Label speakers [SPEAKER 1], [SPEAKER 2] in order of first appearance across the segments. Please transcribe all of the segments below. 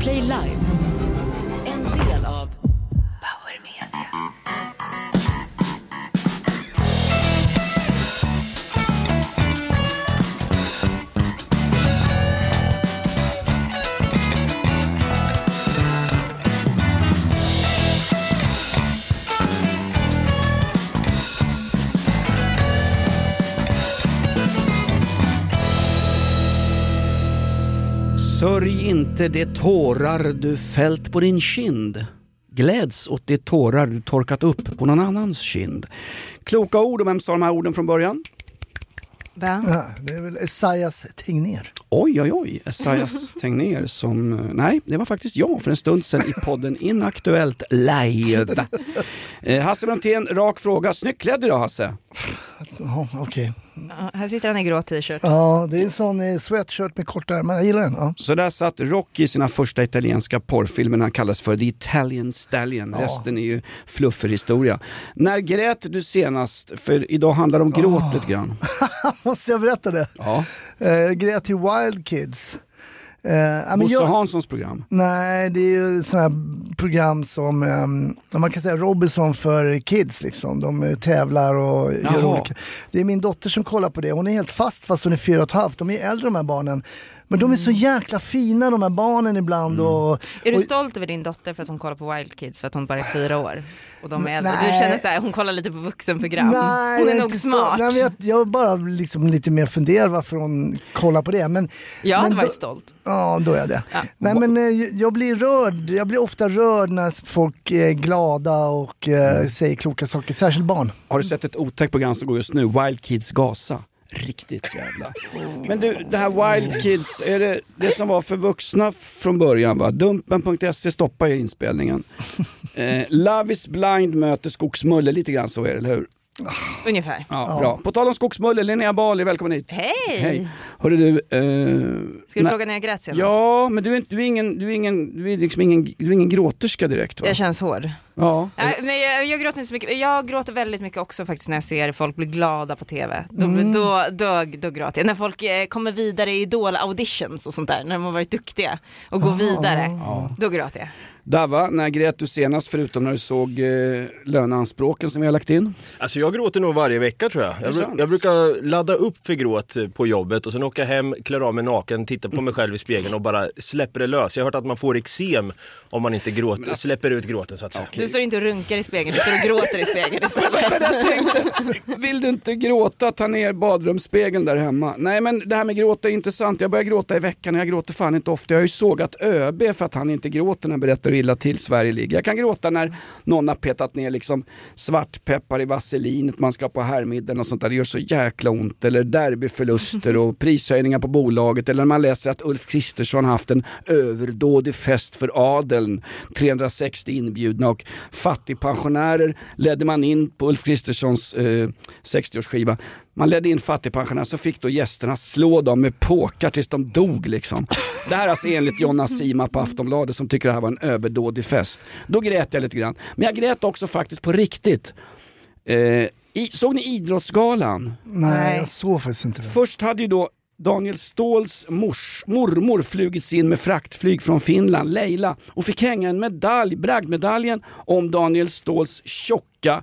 [SPEAKER 1] Play Live.
[SPEAKER 2] Inte de tårar du fällt på din kind. Gläds åt de tårar du torkat upp på någon annans kind. Kloka ord och vem sa de här orden från början?
[SPEAKER 3] Va?
[SPEAKER 4] Ja, det är väl Esaias Tegnér.
[SPEAKER 2] Oj, oj, oj, Esaias Tegnér som... eh, Nej, det var faktiskt jag för en stund sedan i podden Inaktuellt live. Eh, Hasse Brontén, rak fråga. Snyggt klädd idag Hasse.
[SPEAKER 4] Ja, okej.
[SPEAKER 3] Ja, här sitter han i grå t-shirt.
[SPEAKER 4] Ja, det är en sån eh, sweatshirt med korta ärmar. Jag gillar den. Ja.
[SPEAKER 2] Så där satt Rocky i sina första italienska porrfilmer. Han kallas för The Italian Stallion. Resten är ju flufferhistoria. När grät du senast? För idag handlar det om gråt lite grann.
[SPEAKER 4] Måste jag berätta det?
[SPEAKER 2] Ja.
[SPEAKER 4] Eh, grät till Wild Kids. Eh,
[SPEAKER 2] Bosse
[SPEAKER 4] jag-
[SPEAKER 2] Hanssons program.
[SPEAKER 4] Nej, det är ju sådana program som, eh, man kan säga Robinson för kids liksom. De eh, tävlar och gör
[SPEAKER 2] Jaha.
[SPEAKER 4] olika. Det är min dotter som kollar på det. Hon är helt fast fast hon är fyra och ett halvt. De är äldre de här barnen. Men de är så jäkla fina de här barnen ibland. Och,
[SPEAKER 3] Mm. Är du
[SPEAKER 4] och,
[SPEAKER 3] stolt över din dotter för att hon kollar på Wild Kids för att hon bara är fyra år? Och de är äldre?
[SPEAKER 4] Nej.
[SPEAKER 3] Du känner så här, hon kollar lite på vuxenprogram.
[SPEAKER 4] Nej,
[SPEAKER 3] hon
[SPEAKER 4] jag
[SPEAKER 3] är nog smart.
[SPEAKER 4] Nej, men jag, jag bara liksom lite mer funderar varför hon kollar på det. Men,
[SPEAKER 3] jag hade
[SPEAKER 4] men
[SPEAKER 3] varit
[SPEAKER 4] då-
[SPEAKER 3] stolt.
[SPEAKER 4] Ja, då är jag det.
[SPEAKER 3] Ja.
[SPEAKER 4] Nej, men, eh, jag blir rörd. Jag blir ofta rörd när folk är glada och eh, säger kloka saker, särskilt barn.
[SPEAKER 2] Har du sett ett otäckt program som går just nu? Wild Kids Gaza. Riktigt jävla. Men du, det här Wild Kids, är det det som var för vuxna från början va? Dumpen.se stoppar ju inspelningen. Eh, Love is blind möter Skogsmulle, lite grann så är det, eller hur?
[SPEAKER 3] Ungefär.
[SPEAKER 2] Ja, Bra. På tal om Skogsmulle, Linnea Bali, välkommen hit.
[SPEAKER 3] Hej!
[SPEAKER 2] Hej. Hörru du, eh,
[SPEAKER 3] Ska du fråga när jag grät senast?
[SPEAKER 2] Ja, men du är, inte, du är ingen, du är ingen, du är liksom ingen, du är ingen gråterska direkt va?
[SPEAKER 3] Jag känns hård.
[SPEAKER 2] Ja.
[SPEAKER 3] Nej, nej, jag, jag gråter inte så mycket. Jag gråter väldigt mycket också faktiskt när jag ser folk bli glada på TV. Då,
[SPEAKER 2] Mm.
[SPEAKER 3] då, då, då gråter jag. När folk eh, kommer vidare i Idol-auditions och sånt där, när de har varit duktiga och går vidare, då gråter jag.
[SPEAKER 2] Dava, när grät du senast förutom när du såg eh, löneanspråken som vi har lagt in?
[SPEAKER 5] Alltså jag gråter nog varje vecka tror jag. Jag, jag brukar ladda upp för gråt eh, på jobbet och sen åka hem, klär av mig naken, titta på mig själv i spegeln och bara släpper det lös. Jag har hört att man får eksem om man inte gråter,
[SPEAKER 2] alltså-
[SPEAKER 5] släpper ut gråten så att säga.
[SPEAKER 3] Du står inte och runkar i spegeln, du står och gråter i spegeln istället.
[SPEAKER 2] Vill du inte gråta, ta ner badrumsspegeln där hemma. Nej men det här med gråta är intressant. Jag börjar gråta i veckan och jag gråter fan inte ofta. Jag har ju sågat ÖB för att han inte gråter när han berättar illa till Sverige ligger. Jag kan gråta när någon har petat ner liksom svartpeppar i vaselinet man ska på herrmiddagen och sånt där. Det gör så jäkla ont. Eller derbyförluster och prishöjningar på bolaget. Eller när man läser att Ulf Kristersson haft en överdådig fest för adeln. 360 inbjudna och fattigpensionärer ledde man in på Ulf Kristerssons eh, 60-årsskiva. Man ledde in fattigpensionärer så fick då gästerna slå dem med påkar tills de dog liksom. Det här är alltså enligt Jonna Sima på Aftonbladet som tycker det här var en överdådig fest. Då grät jag lite grann. Men jag grät också faktiskt på riktigt. Eh, i, såg ni Idrottsgalan?
[SPEAKER 4] Nej, jag såg faktiskt inte det.
[SPEAKER 2] Först hade ju då Daniel Ståhls mors, mormor flugits in med fraktflyg från Finland, Leila, och fick hänga en medalj, bragdmedaljen om Daniel Ståhls tjocka,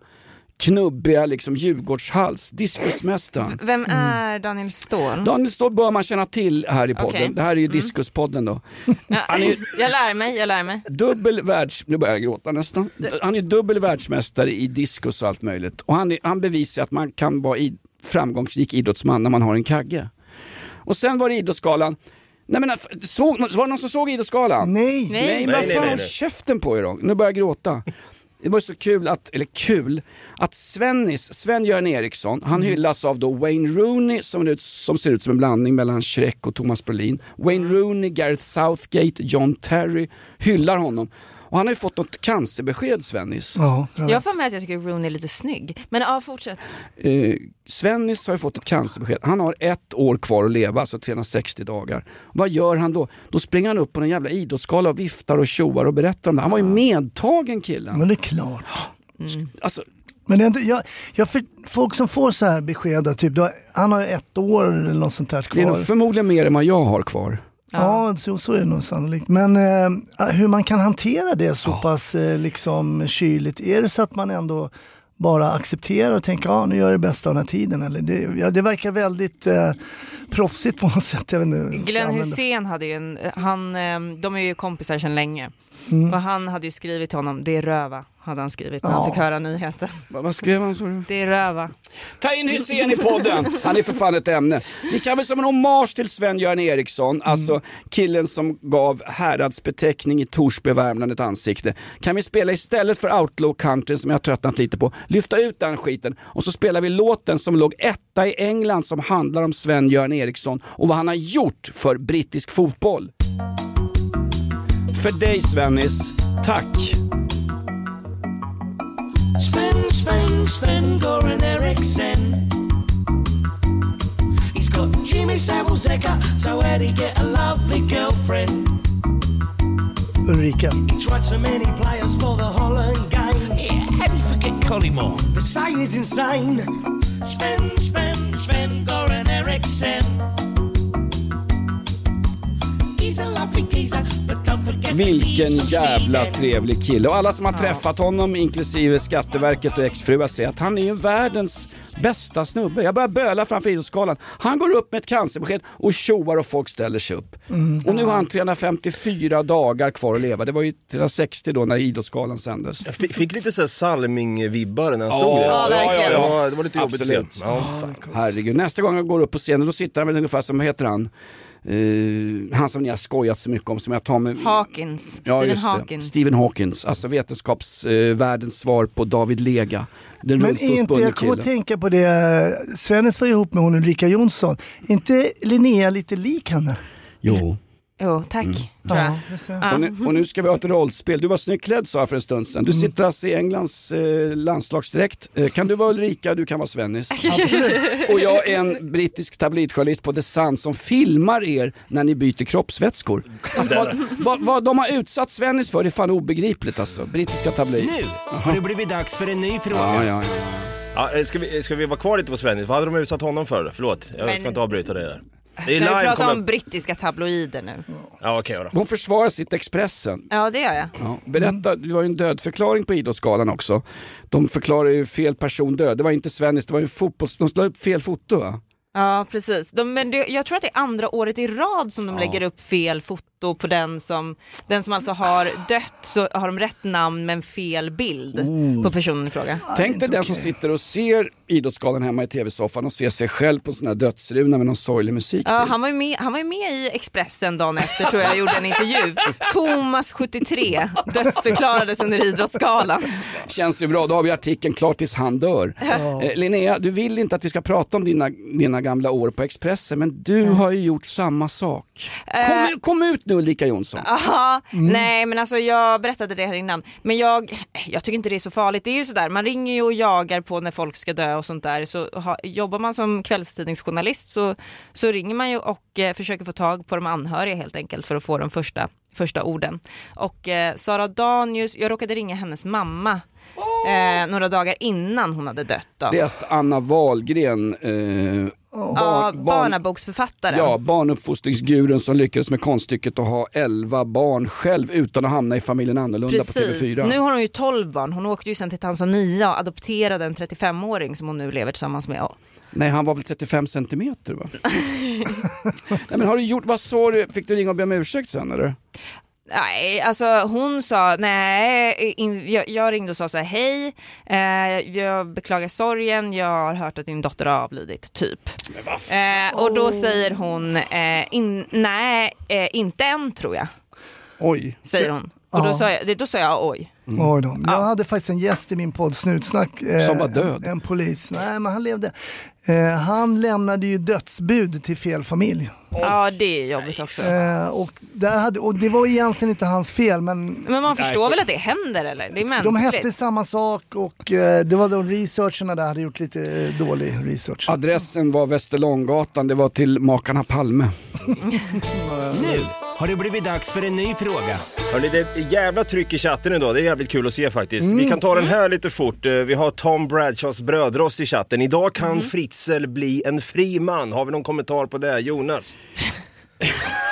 [SPEAKER 2] knubbiga liksom Djurgårdshals, diskusmästaren.
[SPEAKER 3] Vem är Daniel Ståhl?
[SPEAKER 2] Daniel Ståhl bör man känna till här i podden.
[SPEAKER 3] Okej.
[SPEAKER 2] Det här är ju diskuspodden då.
[SPEAKER 3] Ja,
[SPEAKER 2] Han är
[SPEAKER 3] jag lär mig, jag lär mig.
[SPEAKER 2] dubbel världs... Nu börjar jag gråta nästan. Han är dubbel världsmästare i diskus och allt möjligt. Och han, är, han bevisar att man kan vara i, framgångsrik idrottsman när man har en kagge. Och sen var det Idrottsgalan. Nej men såg, var det någon som såg Idrottsgalan?
[SPEAKER 4] Nej.
[SPEAKER 3] Nej.
[SPEAKER 2] Men vad fan
[SPEAKER 5] nej,
[SPEAKER 2] håll
[SPEAKER 5] nej.
[SPEAKER 2] käften på er då. Nu börjar jag gråta. Det var så kul att, eller kul, att Svennis, Sven-Göran Eriksson, han hyllas av då Wayne Rooney som, ut, som ser ut som en blandning mellan Shrek och Thomas Brolin. Wayne Rooney, Gareth Southgate, John Terry hyllar honom. Och han har ju fått något cancerbesked Svennis.
[SPEAKER 4] Ja.
[SPEAKER 3] Jag har för mig att jag tycker Rooney är lite snygg. Men ja, fortsätt.
[SPEAKER 2] Eh, Svennis har ju fått ett cancerbesked. Han har ett år kvar att leva, alltså 360 dagar. Vad gör han då? Då springer han upp på en jävla idrottsgala och viftar och tjoar och berättar om det. Han var ju medtagen killen.
[SPEAKER 4] Men det är klart.
[SPEAKER 2] Alltså,
[SPEAKER 4] Men det är inte, jag, jag för, folk som får så här besked, typ, då, han har ett år eller något sånt där
[SPEAKER 2] det är
[SPEAKER 4] kvar.
[SPEAKER 2] nog förmodligen mer än vad jag har kvar.
[SPEAKER 4] Ja, så, så är det nog sannolikt. Men eh, hur man kan hantera det så pass eh, liksom kyligt. Är det så att man ändå bara accepterar och tänker ja nu gör jag det bästa av den här tiden. Eller det, ja, det verkar väldigt eh, proffsigt på något sätt. Jag vet inte,
[SPEAKER 3] Glenn Hussein hade ju en, han, eh, de är ju kompisar sedan länge.
[SPEAKER 4] Mm.
[SPEAKER 3] Och han hade ju skrivit till honom, det är röva, hade han skrivit när han
[SPEAKER 4] Ja.
[SPEAKER 3] fick höra nyheten.
[SPEAKER 2] Vad vad skrev han? du?
[SPEAKER 3] Det är röva.
[SPEAKER 2] Ta in Hysén i podden, han är för fan ett ämne. Vi kan väl som en hommage till Sven-Göran Eriksson, alltså killen som gav häradsbeteckning i Torsby, Värmland ett ansikte. Kan vi spela istället för outlaw country som jag har tröttnat lite på, lyfta ut den skiten och så spelar vi låten som låg etta i England som handlar om Sven-Göran Eriksson och vad han har gjort för brittisk fotboll. För dig Svennis, tack.
[SPEAKER 6] Sven, Sven, Sven Goran Eriksson. He's got Jimmy Savile's Eka, so where'd he get a lovely girlfriend?
[SPEAKER 4] Ulrika.
[SPEAKER 6] He tried so many players for the Holland game. Yeah, how do you forget Collymore? The say is insane. Sven, Sven, Sven Goran Eriksson.
[SPEAKER 2] Vilken jävla trevlig kille. Och alla som har träffat honom, inklusive Skatteverket och exfruar, säger att han är ju världens bästa snubbe. Jag börjar böla framför Idrottsgalan. Han går upp med ett cancerbesked och tjoar och folk ställer sig upp. Och nu har han 354 dagar kvar att leva. Det var ju 360 då när Idrottsgalan sändes.
[SPEAKER 5] Jag fick, fick lite så här Salming-vibbar när han
[SPEAKER 2] Ja,
[SPEAKER 5] stod där.
[SPEAKER 3] ja, verkligen.
[SPEAKER 5] Det var, det var lite jobbigt
[SPEAKER 2] Absolut.
[SPEAKER 5] att se. Ja, fan.
[SPEAKER 2] Herregud, nästa gång han går upp på scenen då sitter han väl ungefär som, vad heter han? Eh, han som ni har skojat så mycket om som jag tar med...
[SPEAKER 3] Hawkins,
[SPEAKER 2] Ja,
[SPEAKER 3] Stephen
[SPEAKER 2] det.
[SPEAKER 3] Hawkins.
[SPEAKER 2] Stephen Hawkins, alltså vetenskapsvärldens svar på David Lega. Den
[SPEAKER 4] Men inte, jag kommer att tänka på det, Svennis var ihop med hon Ulrika Jonsson. Inte Linnea lite lik henne?
[SPEAKER 2] Jo.
[SPEAKER 3] Jo, tack.
[SPEAKER 2] Mm.
[SPEAKER 3] Ja.
[SPEAKER 2] Och nu, och nu ska vi ha ett rollspel. Du var snyggt klädd sa jag för en stund sedan. Du
[SPEAKER 3] Mm.
[SPEAKER 2] sitter alltså i Englands eh, landslagsdräkt. Eh, kan du vara Ulrika, du kan vara Svennis. och jag är en brittisk tabloidjournalist på The Sun som filmar er när ni byter kroppsvätskor. Alltså, vad, vad, vad de har utsatt Svennis för är fan obegripligt alltså. Brittiska tabloid.
[SPEAKER 6] Nu har det blivit dags för en ny fråga.
[SPEAKER 2] Ja, ja, ja.
[SPEAKER 5] Ja, eh, ska, vi, ska vi vara kvar lite på Svennis? Vad hade de utsatt honom för? Förlåt, jag
[SPEAKER 3] Men-
[SPEAKER 5] ska inte avbryta dig där.
[SPEAKER 3] Ska
[SPEAKER 5] är
[SPEAKER 3] vi prata
[SPEAKER 5] kommer...
[SPEAKER 3] om brittiska tabloider nu?
[SPEAKER 5] Ja okej då.
[SPEAKER 2] Hon försvarar sitt Expressen.
[SPEAKER 3] Ja, det gör jag.
[SPEAKER 2] Ja, berätta, det var ju en dödförklaring på Idrottsgalan också. De förklarar ju fel person död. Det var inte Svennis, det var ju fotbolls... De slog upp fel foto va?
[SPEAKER 3] Ja, precis. De, men det, jag tror att det är andra året i rad som de lägger upp fel foto på den som, den som alltså har dött, så har de rätt namn men fel bild
[SPEAKER 2] Oh.
[SPEAKER 3] på personen i fråga.
[SPEAKER 2] Tänk dig den som sitter och ser Idrottsgalan hemma i tv-soffan och ser sig själv på en sån här dödsruna med någon sorglig musik
[SPEAKER 3] Ja,
[SPEAKER 2] till.
[SPEAKER 3] han, var ju med, han var ju med i Expressen dagen efter tror jag, gjorde en intervju. Thomas 73 dödsförklarades under Idrottsgalan.
[SPEAKER 2] Känns ju bra, då har vi artikeln Klart tills han dör. Eh, Linnea, du vill inte att vi ska prata om dina, dina gamla år på Expressen, men du har ju gjort samma sak. Kom, kom ut nu Ulrika Jonsson.
[SPEAKER 3] Aha, nej men alltså jag berättade det här innan. Men jag, jag tycker inte det är så farligt. Det är ju sådär, man ringer ju och jagar på när folk ska dö och sånt där. Så ha, jobbar man som kvällstidningsjournalist så, så ringer man ju och eh, försöker få tag på de anhöriga helt enkelt för att få de första, första orden. Och eh, Sara Danius, jag råkade ringa hennes mamma eh, några dagar innan hon hade dött. Då.
[SPEAKER 2] Dels Anna Wahlgren, eh,
[SPEAKER 3] ja,
[SPEAKER 2] barn-
[SPEAKER 3] barnaboksförfattaren.
[SPEAKER 2] Ja, barnuppfostringsgurun som lyckades med konststycket att ha 11 barn själv utan att hamna i familjen annorlunda på
[SPEAKER 3] Precis,
[SPEAKER 2] TV4.
[SPEAKER 3] nu har hon ju 12 barn. Hon åkte ju sen till Tanzania och adopterade en 35-åring som hon nu lever tillsammans med.
[SPEAKER 2] Nej, han var väl 35 centimeter va? Nej, men har du gjort, vad sa du, fick du ringa och be om ursäkt sen eller?
[SPEAKER 3] Nej, alltså hon sa, nej, in, jag, jag ringde och sa så här, hej, eh, jag beklagar sorgen, jag har hört att din dotter har avlidit, typ. Eh, och då säger hon, eh, in, nej, eh, inte än tror jag,
[SPEAKER 2] Oj.
[SPEAKER 3] säger hon. Och då
[SPEAKER 4] Ja.
[SPEAKER 3] sa jag, det- då sa jag oj.
[SPEAKER 4] Oj då. Jag hade faktiskt en gäst i min podd Snutsnack. eh,
[SPEAKER 2] Som var död.
[SPEAKER 4] En, en polis. Nej men han levde. Eh, han lämnade ju dödsbud till fel familj.
[SPEAKER 3] Ja, det är jobbigt också.
[SPEAKER 4] Eh, och, där hade, och det var egentligen inte hans fel men
[SPEAKER 3] Men man förstår
[SPEAKER 2] så-
[SPEAKER 3] väl att det händer eller? Det är
[SPEAKER 4] de
[SPEAKER 3] mänskligt.
[SPEAKER 4] hette samma sak och eh, det var de researcherna där hade gjort lite eh, dålig research.
[SPEAKER 2] Adressen var Västerlånggatan, det var till makarna Palme.
[SPEAKER 6] Nu har det blivit dags för en ny fråga.
[SPEAKER 5] Hörrni, det är ett jävla tryck i chatten idag, det är jävligt kul att se faktiskt. Vi kan ta den här lite fort. Eh, Vi har Tom Bradshaws brödrost i chatten. Idag kan Fritzl bli en fri man. Har vi någon kommentar på det? Jonas?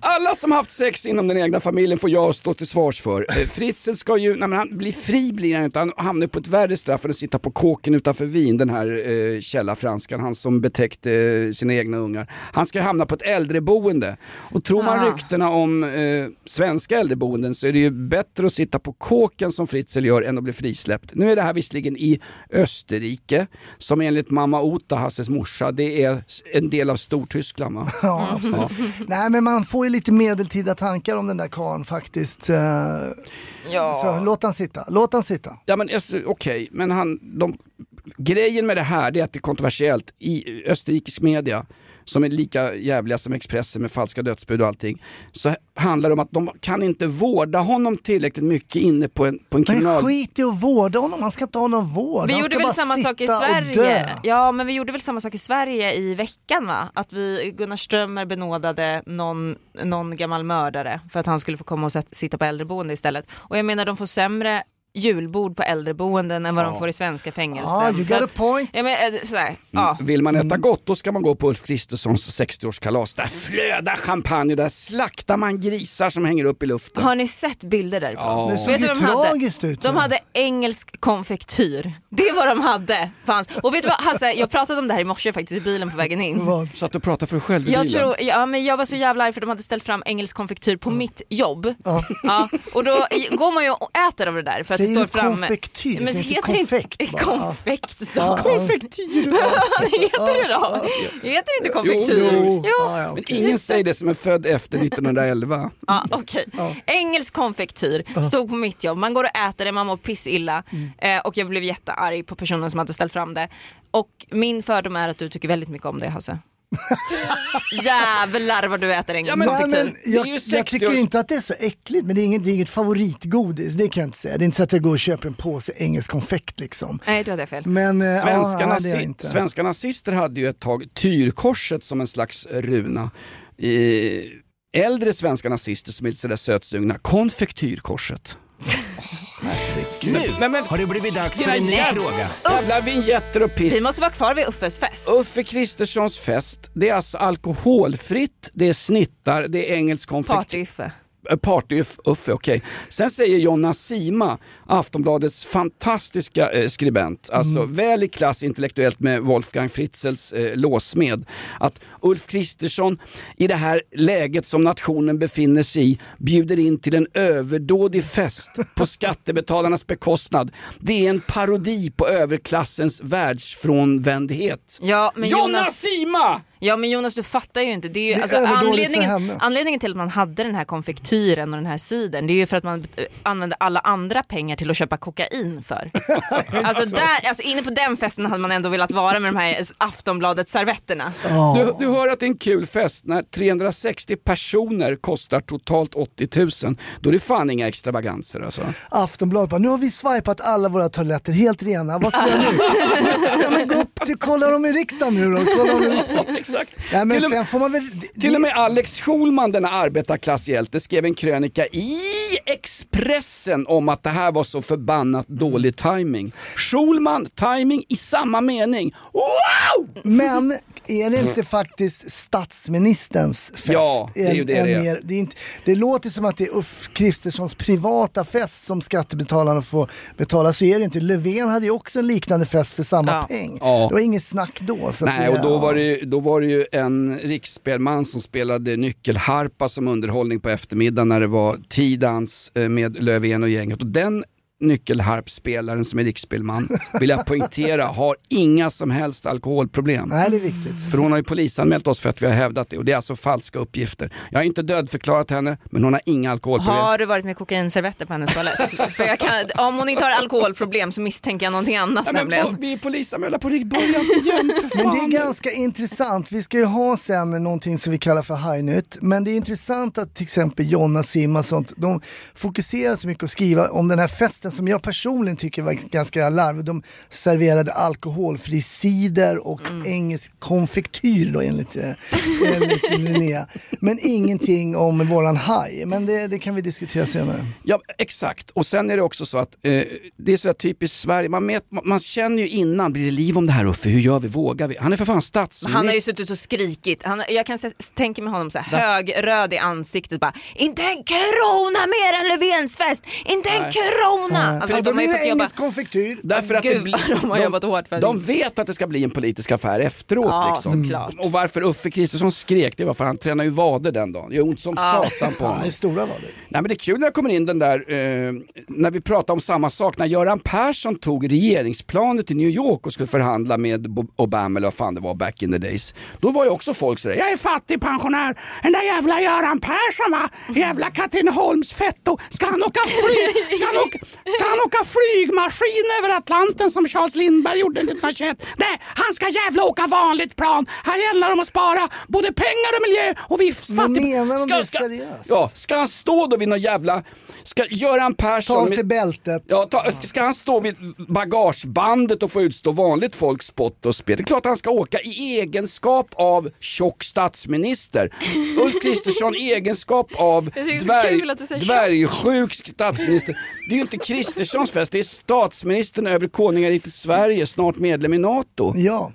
[SPEAKER 2] Alla som haft sex inom den egna familjen får jag stå till svars för. Eh, Fritzl ska ju, nej men han blir fri blir han inte, han hamnar på ett värre straff än att sitta på kåken utanför Wien, den här eh, källarfranskan, han som betäckte eh, sina egna ungar. Han ska hamna på ett äldreboende. Och tror man
[SPEAKER 3] Ah.
[SPEAKER 2] ryktena om eh, svenska äldreboenden så är det ju bättre att sitta på kåken som Fritzl gör än att bli frisläppt. Nu är det här visserligen i Österrike, som enligt mamma Ota, Hasses morsa, det är en del av Stortyskland va?
[SPEAKER 4] Ja, Nej men man får ju lite medeltida tankar om den där karln faktiskt. Eh,
[SPEAKER 3] Ja.
[SPEAKER 4] Så låt han sitta, låt han sitta.
[SPEAKER 2] Ja men alltså, okej, men han, de, grejen med det här det är att det är kontroversiellt i österrikisk media som är lika jävliga som Expressen med falska dödsbud och allting. Så handlar det om att de kan inte vårda honom tillräckligt mycket inne på en, på en
[SPEAKER 4] Men
[SPEAKER 2] kriminal...
[SPEAKER 4] skit i att vårda honom, han ska inte ha någon vård.
[SPEAKER 3] Vi
[SPEAKER 4] han
[SPEAKER 3] gjorde
[SPEAKER 4] ska
[SPEAKER 3] väl
[SPEAKER 4] bara
[SPEAKER 3] samma sak i Sverige? Ja, men vi gjorde väl samma sak i Sverige i veckan va? Att vi, Gunnar Strömmer benådade någon, någon gammal mördare för att han skulle få komma och sitta på äldreboende istället. Och jag menar de får sämre julbord på äldreboenden än vad de får i svenska fängelser.
[SPEAKER 4] Ja, you got a point.
[SPEAKER 3] Ja, men, eh, sådär, ja.
[SPEAKER 2] Vill man äta gott då ska man gå på Ulf Kristerssons 60-årskalas. Där flödar champagne och där slaktar man grisar som hänger upp i luften.
[SPEAKER 3] Har ni sett bilder därifrån?
[SPEAKER 2] Ja.
[SPEAKER 4] Det såg
[SPEAKER 3] Vet
[SPEAKER 4] ju
[SPEAKER 3] vad de hade?
[SPEAKER 4] tragiskt ut.
[SPEAKER 3] De hade engelsk konfektyr. Det var de hade. Fanns. Och vet du vad Hasse, jag pratade om det här i morse faktiskt i bilen på vägen in.
[SPEAKER 4] Vad?
[SPEAKER 2] Så att du pratar för dig själv i
[SPEAKER 3] Jag,
[SPEAKER 2] bilen.
[SPEAKER 3] tror, ja, men jag var så jävla arg för de hade ställt fram engelsk konfektyr på mitt jobb. Ja. och då går man ju och äter av det där för att det står framme.
[SPEAKER 4] konfektyr?
[SPEAKER 3] Men det
[SPEAKER 4] inte
[SPEAKER 3] heter
[SPEAKER 4] konfekt
[SPEAKER 3] inte
[SPEAKER 4] bara?
[SPEAKER 3] konfekt.
[SPEAKER 4] Ja.
[SPEAKER 2] Konfektyr!
[SPEAKER 3] Heter det då? Det heter inte konfektyr.
[SPEAKER 2] Jo,
[SPEAKER 3] Jo.
[SPEAKER 2] Men
[SPEAKER 4] okej.
[SPEAKER 2] ingen säger det som är född efter 1911.
[SPEAKER 3] Ja, okej. Engelsk konfektyr stod på mitt jobb. Man går och äter det, man mår pissilla.
[SPEAKER 4] Mm.
[SPEAKER 3] Eh, och jag blev jättearg på personen som hade ställt fram det. Och min fördom är att du tycker väldigt mycket om det Hasse. Jävlar vad du äter engelsk
[SPEAKER 2] men-
[SPEAKER 3] konfektyr.
[SPEAKER 4] men jag, jag
[SPEAKER 2] 60
[SPEAKER 4] tycker inte att det är så äckligt, men det är inget, det är inget favoritgodis, det kan jag inte säga. Det är inte så att jag går och köper en påse engelsk konfekt liksom.
[SPEAKER 3] Nej, du hade fel.
[SPEAKER 4] Men eh,
[SPEAKER 2] Svenska,
[SPEAKER 4] ja,
[SPEAKER 2] nazi-
[SPEAKER 4] inte.
[SPEAKER 2] svenska nazister hade ju ett tag tyrkorset som en slags runa. I, äldre svenska nazister som är lite sådär sötsugna, konfektyrkorset.
[SPEAKER 6] Nu
[SPEAKER 2] Men- men-
[SPEAKER 6] har det blivit dags för en ny fråga.
[SPEAKER 2] Jävla vinjetter och piss.
[SPEAKER 3] Vi måste vara kvar vid Uffes fest.
[SPEAKER 2] Uffe Kristerssons fest, det är alltså alkoholfritt, det är snittar, det är engelsk konfekt...
[SPEAKER 3] Party-Uffe.
[SPEAKER 2] Eh, Party-Uffe, okej. Sen säger Jonna Sima, Aftonbladets fantastiska eh, skribent, alltså väl i klass intellektuellt med Wolfgang Fritzels eh, låsmed, att Ulf Kristersson i det här läget som nationen befinner sig i bjuder in till en överdådig fest på skattebetalarnas bekostnad. Det är en parodi på överklassens världsfrånvändhet.
[SPEAKER 3] Ja, men Jonas,
[SPEAKER 2] Sima!
[SPEAKER 3] ja men Jonas du fattar ju inte. Det är ju,
[SPEAKER 4] Det är
[SPEAKER 3] alltså, anledningen, anledningen till att man hade den här konfektyren och den här siden det är ju för att man använde alla andra pengar till att köpa kokain för. alltså, där, alltså inne på den festen hade man ändå velat vara med de här Aftonbladet-servetterna.
[SPEAKER 4] Ja.
[SPEAKER 2] Du, du hör att det är en kul fest när 360 personer kostar totalt 80 000. Då är det fan inga extravaganser alltså.
[SPEAKER 4] Aftonbladet bara, nu har vi swipat alla våra toaletter helt rena, vad ska jag nu? ja men gå upp till, kolla dem i riksdagen nu då, kolla dem i riksdagen.
[SPEAKER 2] Exakt.
[SPEAKER 4] Ja, men
[SPEAKER 2] till, och,
[SPEAKER 4] sen får man väl... det-
[SPEAKER 2] till och med Alex Schulman, denna arbetarklasshjälte, skrev en krönika i Expressen om att det här var så förbannat dålig timing. Schulman, timing i samma mening. Wow!
[SPEAKER 4] Men är det inte faktiskt statsministerns fest?
[SPEAKER 2] Ja, det är ju det
[SPEAKER 4] En-
[SPEAKER 2] det
[SPEAKER 4] en
[SPEAKER 2] är.
[SPEAKER 4] mer- det, är inte, det låter som att det är Ulf Kristerssons privata fest som skattebetalarna får betala, så är det inte. Löfven hade ju också en liknande fest för samma
[SPEAKER 3] Ja.
[SPEAKER 4] peng.
[SPEAKER 2] Ja.
[SPEAKER 4] Det var inget snack då.
[SPEAKER 2] Nej,
[SPEAKER 4] det,
[SPEAKER 2] och då
[SPEAKER 4] ja.
[SPEAKER 2] var, det, ju- då var det ju en riksspelman som spelade nyckelharpa som underhållning på eftermiddagen när det var tidans eh, med Löfven och gänget. Och den nyckelharpspelaren som är riksspelman, vill jag poängtera, har inga som helst alkoholproblem.
[SPEAKER 4] Nej, det är viktigt.
[SPEAKER 2] För hon har ju polisanmält oss för att vi har hävdat det och det är alltså falska uppgifter. Jag har inte dödförklarat henne, men hon har inga alkoholproblem.
[SPEAKER 3] Har du varit med kokainservetter på hennes toalett? För jag kan, om hon inte har alkoholproblem så misstänker jag någonting annat
[SPEAKER 2] men,
[SPEAKER 3] nämligen.
[SPEAKER 2] vi är polisanmälda på riktigt, börja inte igen för
[SPEAKER 4] Men det är ganska intressant. Vi ska ju ha sen någonting som vi kallar för High Nytt. Men det är intressant att till exempel Jonna Sim och sånt, de fokuserar så mycket att skriva om den här festen rätten som jag personligen tycker var ganska larvig. De serverade alkoholfri cider och engelsk konfektyr då enligt, eh, enligt Linnea. Men ingenting om våran haj. Men det, det kan vi diskutera senare.
[SPEAKER 2] Ja, exakt. Och sen är det också så att eh, det är så där typiskt Sverige, man, met, man känner ju innan, blir det liv om det här Uffe? Hur gör vi? Vågar vi? Han är för fan statsminister.
[SPEAKER 3] Han har ju suttit och skrikit. Han, jag kan tänka mig honom så här, högröd i ansiktet bara Inte en krona mer än Löfvens fest! Inte en krona! Alltså,
[SPEAKER 4] För
[SPEAKER 3] de har ju
[SPEAKER 4] det
[SPEAKER 3] fått jobba
[SPEAKER 4] engelsk konfektyr.
[SPEAKER 2] Därför att det
[SPEAKER 3] Gud,
[SPEAKER 2] blir,
[SPEAKER 3] de har jobbat hårt för
[SPEAKER 2] de vet att det ska bli en politisk affär efteråt.
[SPEAKER 3] Ja,
[SPEAKER 2] liksom.
[SPEAKER 3] såklart.
[SPEAKER 2] Och varför Uffe Kristersson skrek, det var för han tränade ju vader den dagen. Det gör ont som satan på
[SPEAKER 4] Ja,
[SPEAKER 2] honom.
[SPEAKER 4] det är stora var det.
[SPEAKER 2] Nej, men det är kul när jag kommer in den där, eh, när vi pratar om samma sak, när Göran Persson tog regeringsplanet till New York och skulle förhandla med Obama eller vad fan det var back in the days. Då var ju också folk sådär, jag är fattig pensionär, den där jävla Göran Persson va, jävla Katrineholmsfetto, ska han åka flyg, ska han åka, ska han åka flygmaskin över Atlanten som Charles Lindbergh gjorde 1921? Nej, han ska jävla åka vanligt plan. Här gäller det om att spara både pengar och miljö och vi fattig-
[SPEAKER 4] menar de
[SPEAKER 2] Ska-
[SPEAKER 4] det
[SPEAKER 2] ska-
[SPEAKER 4] seriöst?
[SPEAKER 2] Ja, ska han stå då vid någon jävla... Ska Göran Persson...
[SPEAKER 4] Ta sig bältet.
[SPEAKER 2] Ja, ta, ska- han stå vid bagagebandet och få utstå vanligt folks spott och spel? Det är klart han ska åka i egenskap av tjock statsminister. Ulf Kristersson i egenskap av
[SPEAKER 3] att
[SPEAKER 2] dvärg, dvärgsjuk statsminister. Det är ju inte Kristerssons fest, det är statsministern över konungariket Sverige, snart medlem i NATO.
[SPEAKER 4] Ja.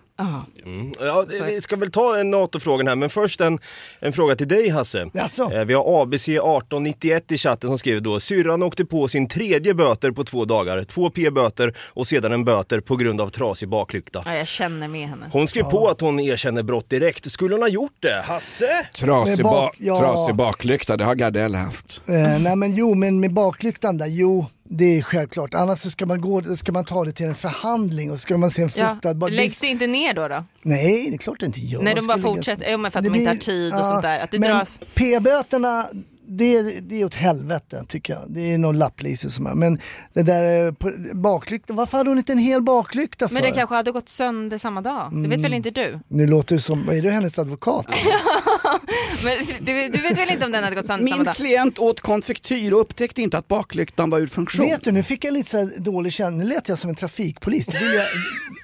[SPEAKER 5] Ja, vi ska väl ta en NATO-frågan här, men först en, en fråga till dig Hasse.
[SPEAKER 4] Jaså?
[SPEAKER 5] Eh, Vi har ABC1891 i chatten som skriver då, syrran åkte på sin tredje böter på två dagar, två p-böter och sedan en böter på grund av trasig baklykta.
[SPEAKER 3] Ja, jag känner med henne.
[SPEAKER 5] Hon skrev på att hon erkänner brott direkt. Skulle hon ha gjort det? Hasse?
[SPEAKER 2] Trasig,
[SPEAKER 4] Med bak-
[SPEAKER 2] ba-
[SPEAKER 4] ja.
[SPEAKER 2] trasig baklykta, det har Gardell haft.
[SPEAKER 4] Eh, nej men jo, men med baklyktan där, jo det är självklart. Annars så ska man, gå, ska man ta det till en förhandling och så ska man se en
[SPEAKER 3] Ja.
[SPEAKER 4] fotad... bara-
[SPEAKER 3] Läggs det inte ner då? då?
[SPEAKER 4] Nej, det är klart det inte gör.
[SPEAKER 3] Nej, de bara fortsätter. Ja, men för att
[SPEAKER 4] Det
[SPEAKER 3] de inte har
[SPEAKER 4] blir-
[SPEAKER 3] tid och sånt där. Att det
[SPEAKER 4] men
[SPEAKER 3] dras.
[SPEAKER 4] P-böterna, det, det är åt helvete tycker jag. Det är någon lapplise som är. Men det där eh, baklyktan, varför hade hon inte en hel baklykta för?
[SPEAKER 3] Men den kanske hade gått sönder samma dag. Det vet väl inte du?
[SPEAKER 4] Nu låter det som, är du hennes advokat?
[SPEAKER 3] Men du, du vet väl inte om den hade gått sönder samma
[SPEAKER 2] Min
[SPEAKER 3] dag?
[SPEAKER 2] klient åt konfektyr och upptäckte inte att baklyktan var ur funktion.
[SPEAKER 4] Vet du, nu fick jag lite så här dålig känsla. Nu lät jag som en trafikpolis. Det vill jag,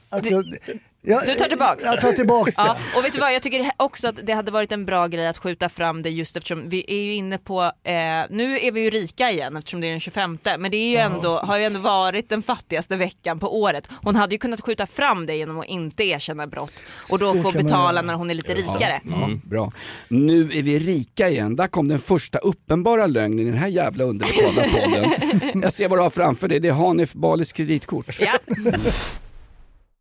[SPEAKER 4] att jag,
[SPEAKER 3] Du tar tillbaks.
[SPEAKER 4] Jag tar tillbaks det.
[SPEAKER 3] Ja, och vet du vad, jag tycker också att det hade varit en bra grej att skjuta fram det just eftersom vi är ju inne på, eh, nu är vi ju rika igen eftersom det är den 25 men det är ju ändå, har ju ändå varit den fattigaste veckan på året. Hon hade ju kunnat skjuta fram det genom att inte erkänna brott och då
[SPEAKER 4] Så
[SPEAKER 3] få
[SPEAKER 4] man
[SPEAKER 3] betala
[SPEAKER 4] göra.
[SPEAKER 3] när hon är lite rikare.
[SPEAKER 2] Ja, bra. Nu är vi rika igen. Där kom den första uppenbara lögnen i den här jävla underbetalda podden. Jag ser vad du har framför dig. Det är Hanif Balis kreditkort.
[SPEAKER 3] Ja.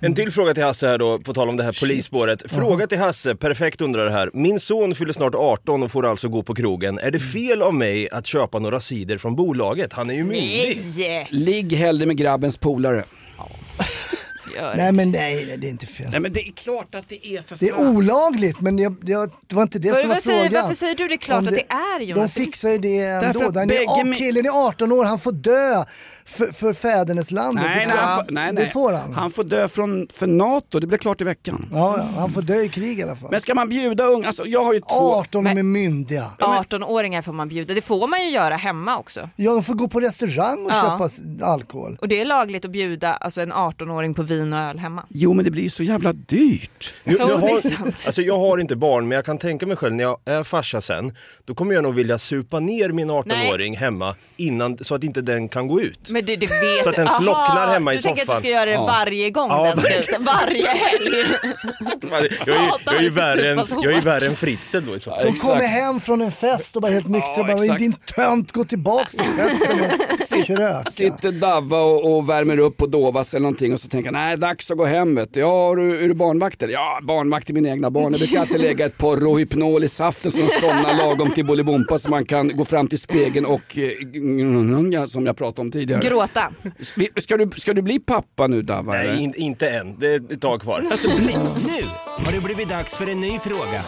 [SPEAKER 5] En till fråga till Hasse här då, på tal om det här polisspåret. Fråga till Hasse, perfekt undrar det här. Min son fyller snart 18 och får alltså gå på krogen. Är det fel av mig att köpa några cider från bolaget? Han är ju myndig.
[SPEAKER 3] Nej!
[SPEAKER 2] Ligg hellre med grabbens polare.
[SPEAKER 3] Gör
[SPEAKER 4] Nej men nej, det är inte fel.
[SPEAKER 2] Nej men det är klart att det är för
[SPEAKER 4] Det är
[SPEAKER 2] fan.
[SPEAKER 4] olagligt men jag, jag, det var inte det
[SPEAKER 3] Vad-
[SPEAKER 4] som var
[SPEAKER 3] säger-
[SPEAKER 4] frågan.
[SPEAKER 3] varför säger du det är klart
[SPEAKER 4] Om
[SPEAKER 3] att det är,
[SPEAKER 4] De
[SPEAKER 3] Jonas?
[SPEAKER 4] fixar ju det ändå.
[SPEAKER 2] att
[SPEAKER 4] Den är, killen är 18 år, han får dö för, för fäderneslandet.
[SPEAKER 2] Nej,
[SPEAKER 4] Det
[SPEAKER 2] nej,
[SPEAKER 4] får-
[SPEAKER 2] han får, nej, nej.
[SPEAKER 4] Det får han.
[SPEAKER 2] Han får dö från, för NATO, det blir klart i veckan.
[SPEAKER 4] Ja, han får dö i krig i alla fall.
[SPEAKER 2] Men ska man bjuda unga, alltså jag har ju två...
[SPEAKER 4] 18 och de är myndiga.
[SPEAKER 3] 18-åringar får man bjuda, det får man ju göra hemma också.
[SPEAKER 4] Ja, de får gå på restaurang och
[SPEAKER 3] Ja.
[SPEAKER 4] köpa alkohol.
[SPEAKER 3] Och det är lagligt att bjuda alltså, en 18-åring på vin och öl hemma.
[SPEAKER 2] Jo men det blir ju så jävla dyrt.
[SPEAKER 5] Nu,
[SPEAKER 3] Jo,
[SPEAKER 5] jag, har, alltså jag har inte barn men jag kan tänka mig själv när jag är farsa sen, då kommer jag nog vilja supa ner min 18-åring hemma innan, så att inte den kan gå ut.
[SPEAKER 3] Men det, det vet
[SPEAKER 5] Så att den
[SPEAKER 3] Aha,
[SPEAKER 5] slocknar hemma i
[SPEAKER 3] Du tänker att du
[SPEAKER 5] soffan.
[SPEAKER 3] ska göra det
[SPEAKER 2] Ja.
[SPEAKER 3] varje gång
[SPEAKER 5] Ja,
[SPEAKER 3] den ska ut, varje helg.
[SPEAKER 5] Jag är, jag är ju värre än, jag är värre än Fritzl då i så fall.
[SPEAKER 4] De kommer hem från en fest och bara helt nyktra.
[SPEAKER 2] Ja,
[SPEAKER 4] bara, din tönt, gå tillbaks till festen och kröka.
[SPEAKER 2] Sitter Davva och, och värmer upp på Dovas eller någonting och så tänker han, nej dags att gå hem vet du. Ja, är du, är du barnvakt eller? Ja, barnvakt till mina egna barn. Jag brukar alltid lägga ett porro och Hypnol i saften så de somnar lagom till Bolibompa så man kan gå fram till spegeln och eh, som jag pratade om tidigare.
[SPEAKER 3] Gråta.
[SPEAKER 2] Ska du, ska du bli pappa nu eller?
[SPEAKER 5] Nej, in, inte än. Det är ett tag kvar.
[SPEAKER 2] Alltså, bli,
[SPEAKER 6] Nu har det blivit dags för en ny fråga.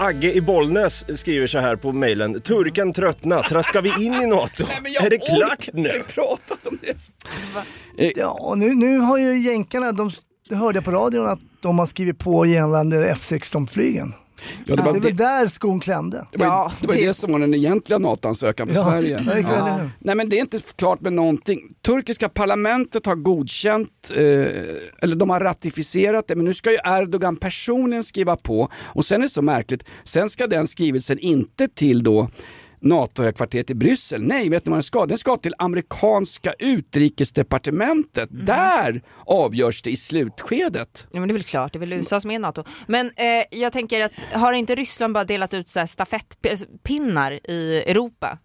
[SPEAKER 5] Agge i Bollnäs skriver så här på mejlen. Turken tröttna, traskar vi in i NATO?
[SPEAKER 2] jag
[SPEAKER 5] är det klart nu?
[SPEAKER 2] pratat om det.
[SPEAKER 4] Ja, nu, nu har ju jänkarna, de, hörde jag på radion att de har skrivit på gällande F16-flygen.
[SPEAKER 2] Ja, det,
[SPEAKER 4] Det
[SPEAKER 2] var,
[SPEAKER 4] är
[SPEAKER 2] det,
[SPEAKER 4] väl där skon klämde.
[SPEAKER 2] det, var,
[SPEAKER 3] Ja,
[SPEAKER 2] det var
[SPEAKER 3] det-
[SPEAKER 2] det som var den egentliga NATO-ansökan för
[SPEAKER 4] Ja,
[SPEAKER 2] Sverige.
[SPEAKER 4] hur?
[SPEAKER 2] Nej men det är inte klart med någonting. Turkiska parlamentet har godkänt, eh, eller de har ratificerat det, men nu ska ju Erdogan personligen skriva på. Och sen är det så märkligt, sen ska den skrivelsen inte till då NATO-högkvarteret i Bryssel. Nej, vet ni vad den ska? Den ska till amerikanska utrikesdepartementet. Där avgörs det i slutskedet.
[SPEAKER 3] Ja, men det är väl klart, det är väl USA som är NATO. Men eh, jag tänker att har inte Ryssland bara delat ut så här stafettpinnar i Europa?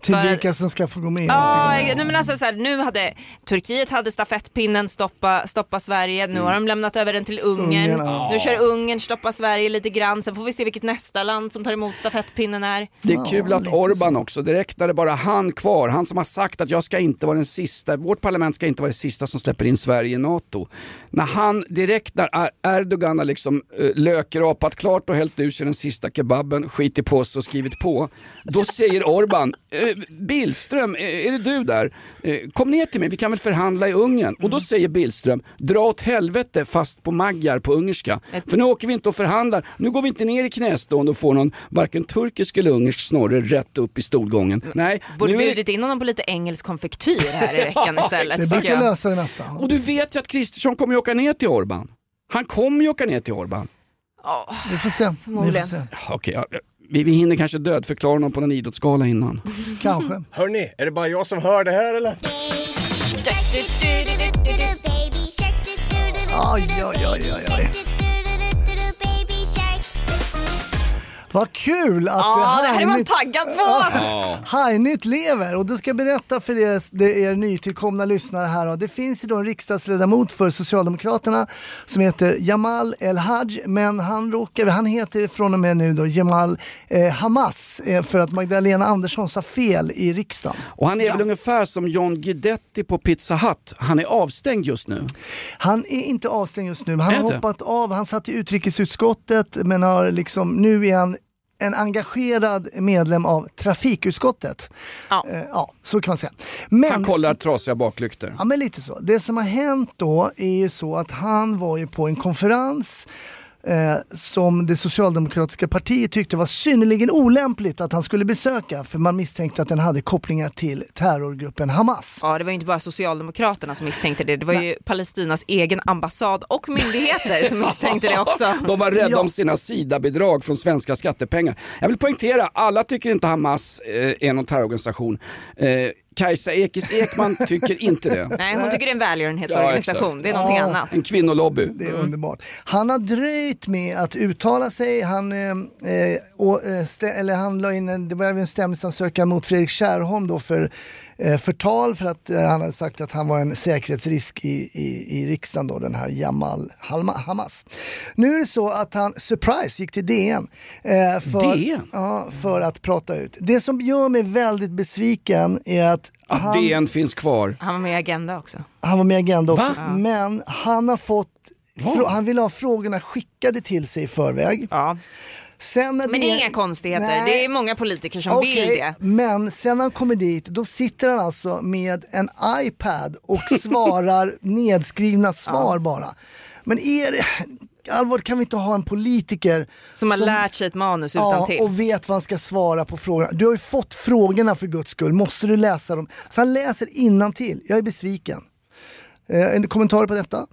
[SPEAKER 4] Till
[SPEAKER 3] För-
[SPEAKER 4] vilka som ska få gå med.
[SPEAKER 3] Ja, nej, men alltså så här, nu hade Turkiet hade stafettpinnen stoppa, stoppa Sverige, nu har de lämnat över den till Ungern.
[SPEAKER 4] Ungern, ja.
[SPEAKER 3] Nu kör Ungern stoppa Sverige lite grann, sen får vi se vilket nästa land som tar emot stafettpinnen är.
[SPEAKER 2] Det är kul att Orban
[SPEAKER 4] så.
[SPEAKER 2] också, direkt när det bara han kvar, han som har sagt att jag ska inte vara den sista, vårt parlament ska inte vara det sista som släpper in Sverige i NATO. När han direkt när Er- Erdogan har liksom uh, lökrapat klart och hällt ur sig den sista kebaben, skitit på sig och skrivit på, då säger Orban, eh, Billström, eh, är det du där? Eh, kom ner till mig, vi kan väl förhandla i Ungern. Och då säger Billström, dra åt helvete fast på maggar på ungerska. För nu åker vi inte och förhandlar, nu går vi inte ner i knästående och får någon varken turkisk eller ungersk snorre rätt upp i stolgången. Nej,
[SPEAKER 3] Borde
[SPEAKER 2] nu
[SPEAKER 3] bjudit in honom på lite engelsk konfektyr här i veckan istället.
[SPEAKER 4] Det brukar
[SPEAKER 3] jag.
[SPEAKER 4] lösa det mesta.
[SPEAKER 2] Och du vet ju att Kristersson kommer åka ner till Orban. Han kommer ju åka ner till Orban.
[SPEAKER 4] Vi får se. Vi får
[SPEAKER 3] Förmodligen.
[SPEAKER 4] se.
[SPEAKER 2] Okej, ja, vi, vi hinner kanske dödförklara honom på någon idrottsgala innan.
[SPEAKER 4] Kanske.
[SPEAKER 5] Hörni, är det bara jag som hör det här eller?
[SPEAKER 4] Oj, oj, oj, oj, oj. Vad kul att
[SPEAKER 3] Ja, det här är man taggad på!
[SPEAKER 4] Heinrich lever och då ska jag berätta för er, det er nytillkomna lyssnare här. då. Det finns ju då en riksdagsledamot för Socialdemokraterna som heter Jamal El-Haj men han, råkar, han heter från och med nu då Jamal eh, Hamas eh, för att Magdalena Andersson sa fel i riksdagen.
[SPEAKER 2] Och han är väl ungefär som John Guidetti på Pizza Hut. Han är avstängd just nu.
[SPEAKER 4] Han är inte avstängd just nu, men han har hoppat av. Han satt i utrikesutskottet men har liksom, nu är han en engagerad medlem av trafikutskottet.
[SPEAKER 3] Ja.
[SPEAKER 4] Eh, ja så kan man säga. Men,
[SPEAKER 2] Han kollar trasiga baklyktor.
[SPEAKER 4] Ja men lite så. Det som har hänt då är ju så att han var ju på en konferens eh, som det socialdemokratiska partiet tyckte var synnerligen olämpligt att han skulle besöka för man misstänkte att den hade kopplingar till terrorgruppen Hamas.
[SPEAKER 3] Ja, det var ju inte bara Socialdemokraterna som misstänkte det, det var ju Palestinas egen ambassad och myndigheter som misstänkte det också.
[SPEAKER 2] De var rädda
[SPEAKER 4] Ja.
[SPEAKER 2] om sina SIDA-bidrag från svenska skattepengar. Jag vill poängtera, alla tycker inte Hamas eh, är någon terrororganisation. Eh, Kajsa Ekis Ekman tycker inte det.
[SPEAKER 3] Nej, hon tycker det är en välgörenhetsorganisation.
[SPEAKER 2] Ja,
[SPEAKER 3] det är någonting
[SPEAKER 4] Ja.
[SPEAKER 3] annat.
[SPEAKER 2] En kvinnolobby.
[SPEAKER 4] Det är underbart. Han har dröjt med att uttala sig. Han, eh, eh, och, eh, stä, eller han la in en, det var en stämningsansökan mot Fredrik Kärrholm då för eh, förtal för att eh, han hade sagt att han var en säkerhetsrisk i, i, i riksdagen då, den här Jamal Halma, Hamas. Nu är det så att han, surprise, gick till DN. Eh, för,
[SPEAKER 2] DN?
[SPEAKER 4] Ja, för att prata ut. Det som gör mig väldigt besviken är att
[SPEAKER 2] Att
[SPEAKER 4] han,
[SPEAKER 2] DN finns kvar.
[SPEAKER 3] Han var med i Agenda också.
[SPEAKER 4] han var med i Agenda också,
[SPEAKER 2] Va?
[SPEAKER 4] men han har fått frå- han vill ha frågorna skickade till sig i förväg.
[SPEAKER 3] Ja.
[SPEAKER 4] Sen när
[SPEAKER 3] Men det är inga konstigheter.
[SPEAKER 4] Nej.
[SPEAKER 3] Det är många politiker som
[SPEAKER 4] Okej,
[SPEAKER 3] vill det.
[SPEAKER 4] Men sen när han kommer dit, då sitter han alltså med en iPad och svarar nedskrivna svar bara. Men är det, allvarligt kan vi inte ha en politiker
[SPEAKER 3] Som har lärt sig ett manus utan
[SPEAKER 4] ja,
[SPEAKER 3] till.
[SPEAKER 4] och vet vad han ska svara på frågorna. Du har ju fått frågorna för guds skull, måste du läsa dem? Så han läser till. jag är besviken. Eh, en kommentar på detta?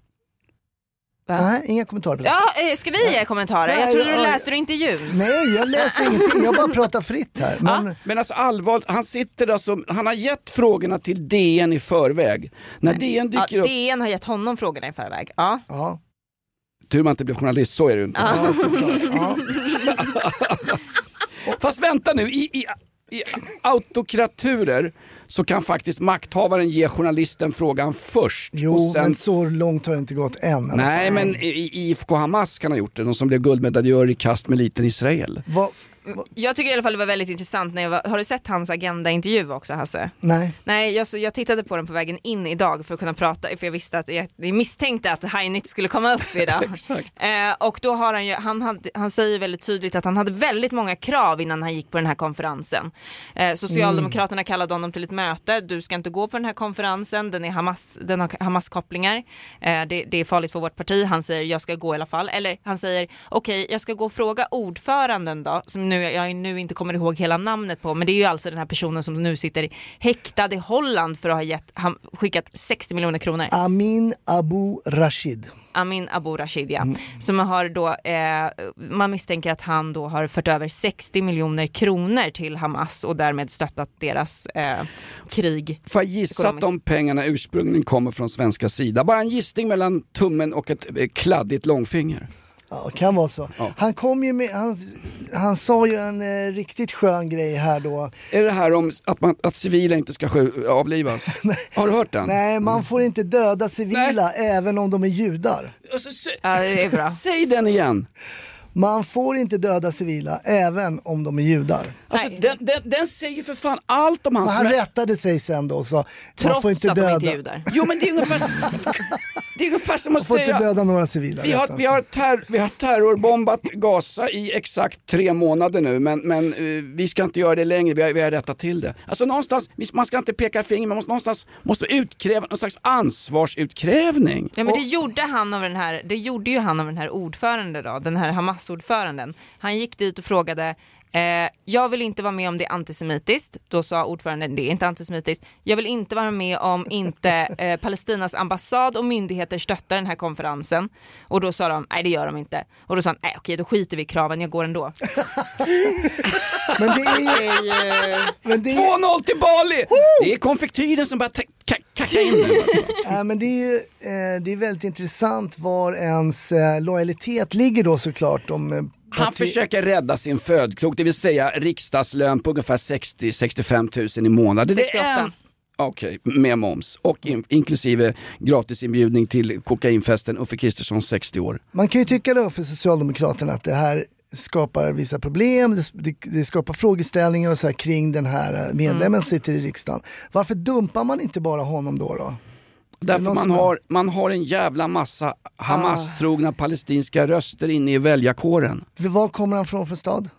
[SPEAKER 3] Va?
[SPEAKER 4] Nej, inga kommentarer.
[SPEAKER 3] Ja, eh, ska vi ge kommentarer?
[SPEAKER 4] Nej,
[SPEAKER 3] Jag trodde
[SPEAKER 4] ja,
[SPEAKER 3] du
[SPEAKER 4] ja.
[SPEAKER 3] läste du intervjun.
[SPEAKER 4] Nej, jag läser ingenting, jag bara pratar fritt här. Men,
[SPEAKER 2] Men alltså allvarligt, han sitter alltså, han har gett frågorna till DN i förväg. När DN
[SPEAKER 3] Ja,
[SPEAKER 2] dyker upp,
[SPEAKER 3] DN har gett honom frågorna i förväg. Ja.
[SPEAKER 4] ja.
[SPEAKER 2] tur man inte blev journalist, så är det ju.
[SPEAKER 4] Ja. Ja.
[SPEAKER 2] Fast vänta nu, i, i, i autokraturer så kan faktiskt makthavaren ge journalisten frågan först.
[SPEAKER 4] Jo,
[SPEAKER 2] sen,
[SPEAKER 4] men så långt har det inte gått än.
[SPEAKER 2] Nej men IFK Hamas kan ha gjort det, de som blev guldmedaljör i kast med liten Israel.
[SPEAKER 4] Vad-
[SPEAKER 3] Jag tycker i alla fall det var väldigt intressant. När jag var, har du sett hans Agenda-intervju också Hasse?
[SPEAKER 4] nej.
[SPEAKER 3] Nej, jag, så, jag tittade på den på vägen in idag för att kunna prata, för jag visste att jag, jag misstänkte att Heinrich skulle komma upp idag.
[SPEAKER 2] Exakt.
[SPEAKER 3] Eh, och då har han ju, han, hade, han säger väldigt tydligt att han hade väldigt många krav innan han gick på den här konferensen. Eh, Socialdemokraterna kallade honom till ett möte, du ska inte gå på den här konferensen, den, är Hamas, den har Hamas-kopplingar, eh, det, det är farligt för vårt parti. Han säger jag ska gå i alla fall, eller han säger okej jag ska gå och fråga ordföranden då, som nu, jag nu inte kommer ihåg hela namnet på, men det är ju alltså den här personen som nu sitter häktad i Holland för att ha gett, han, skickat 60 miljoner kronor.
[SPEAKER 4] Amin Abu Rashid.
[SPEAKER 3] Amin Abu Rashid ja.
[SPEAKER 4] Mm.
[SPEAKER 3] Som har då, eh, man misstänker att han då har fört över 60 miljoner kronor till Hamas och därmed stöttat deras eh, krig.
[SPEAKER 2] Får jag gissa
[SPEAKER 3] Ekonomiskt.
[SPEAKER 2] att de pengarna ursprungligen kommer från svenska sida? Bara en gissning mellan tummen och ett eh, kladdigt långfinger.
[SPEAKER 4] Ja, kan vara så. Han kom ju med, han, han sa ju en eh, riktigt skön grej här då.
[SPEAKER 2] Är det här om att, man, att civila inte ska avlivas? Har du hört den?
[SPEAKER 4] Nej, man får inte döda civila även om de är judar.
[SPEAKER 2] Alltså,
[SPEAKER 3] Ja, det är bra.
[SPEAKER 2] Säg den igen.
[SPEAKER 4] Man får inte döda civila även om de är judar.
[SPEAKER 2] Alltså,
[SPEAKER 3] Nej.
[SPEAKER 2] den, den, den säger för fan allt om hans...
[SPEAKER 4] Men han rättade sig sen då och sa man
[SPEAKER 3] Trots
[SPEAKER 4] får inte
[SPEAKER 3] att de
[SPEAKER 4] döda,
[SPEAKER 3] inte är judar.
[SPEAKER 2] Jo men det är ungefär, det är ungefär som
[SPEAKER 4] man
[SPEAKER 2] att
[SPEAKER 4] får inte döda några civila.
[SPEAKER 2] Vi har, vi, har terr, vi har terrorbombat Gaza i exakt tre månader nu men, men eh, vi ska inte göra det längre, vi har, vi har rättat till det. Alltså någonstans, man ska inte peka finger, man måste någonstans måste utkräva någon slags ansvarsutkrävning.
[SPEAKER 3] Ja, men det gjorde han av den här, det gjorde ju han av den här ordföranden då, den här Hamas-ordföranden. Han gick dit och frågade Eh, jag vill inte vara med om det är antisemitiskt. Då sa ordföranden det är inte antisemitiskt. Jag vill inte vara med om inte eh, Palestinas ambassad och myndigheter stöttar den här konferensen. Och då sa de nej det gör de inte. Och då sa han nej okej då skiter vi i kraven, jag går ändå.
[SPEAKER 4] Men det är Men det är,
[SPEAKER 2] 2-0 till Bali! Det är konfektyren som bara kacka in. Alltså.
[SPEAKER 4] Ja, men det är ju eh, det är väldigt intressant var ens eh, lojalitet ligger då såklart. Om, eh,
[SPEAKER 2] Han försöker rädda sin födkrok, det vill säga riksdagslön på ungefär 60-65 000 i månaden. Det är
[SPEAKER 3] 68.
[SPEAKER 2] en- Okej, med moms och in, inklusive gratisinbjudning till kokainfesten Uffe Kristersson 60 år.
[SPEAKER 4] Man kan ju tycka då för Socialdemokraterna att det här skapar vissa problem, det, det, skapar frågeställningar och så här kring den här eh, medlemmen
[SPEAKER 2] Mm.
[SPEAKER 4] som sitter i riksdagen. Varför dumpar man inte bara honom då? då?
[SPEAKER 2] Därför man har, man har en jävla massa Hamas-trogna palestinska röster inne i väljarkåren.
[SPEAKER 4] Var kommer han från för stad?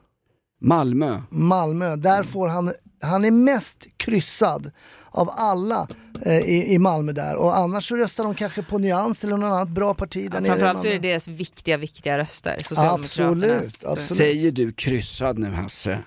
[SPEAKER 2] Malmö.
[SPEAKER 4] Malmö. Där får han, han är mest kryssad av alla eh, i, i Malmö där och annars så röstar de kanske på Nyans eller något annat bra parti där nere i
[SPEAKER 3] Framförallt så är det deras viktiga, viktiga röster. Socialdemokraternas.
[SPEAKER 4] Absolut, absolut.
[SPEAKER 2] Säger du kryssad nu Hasse?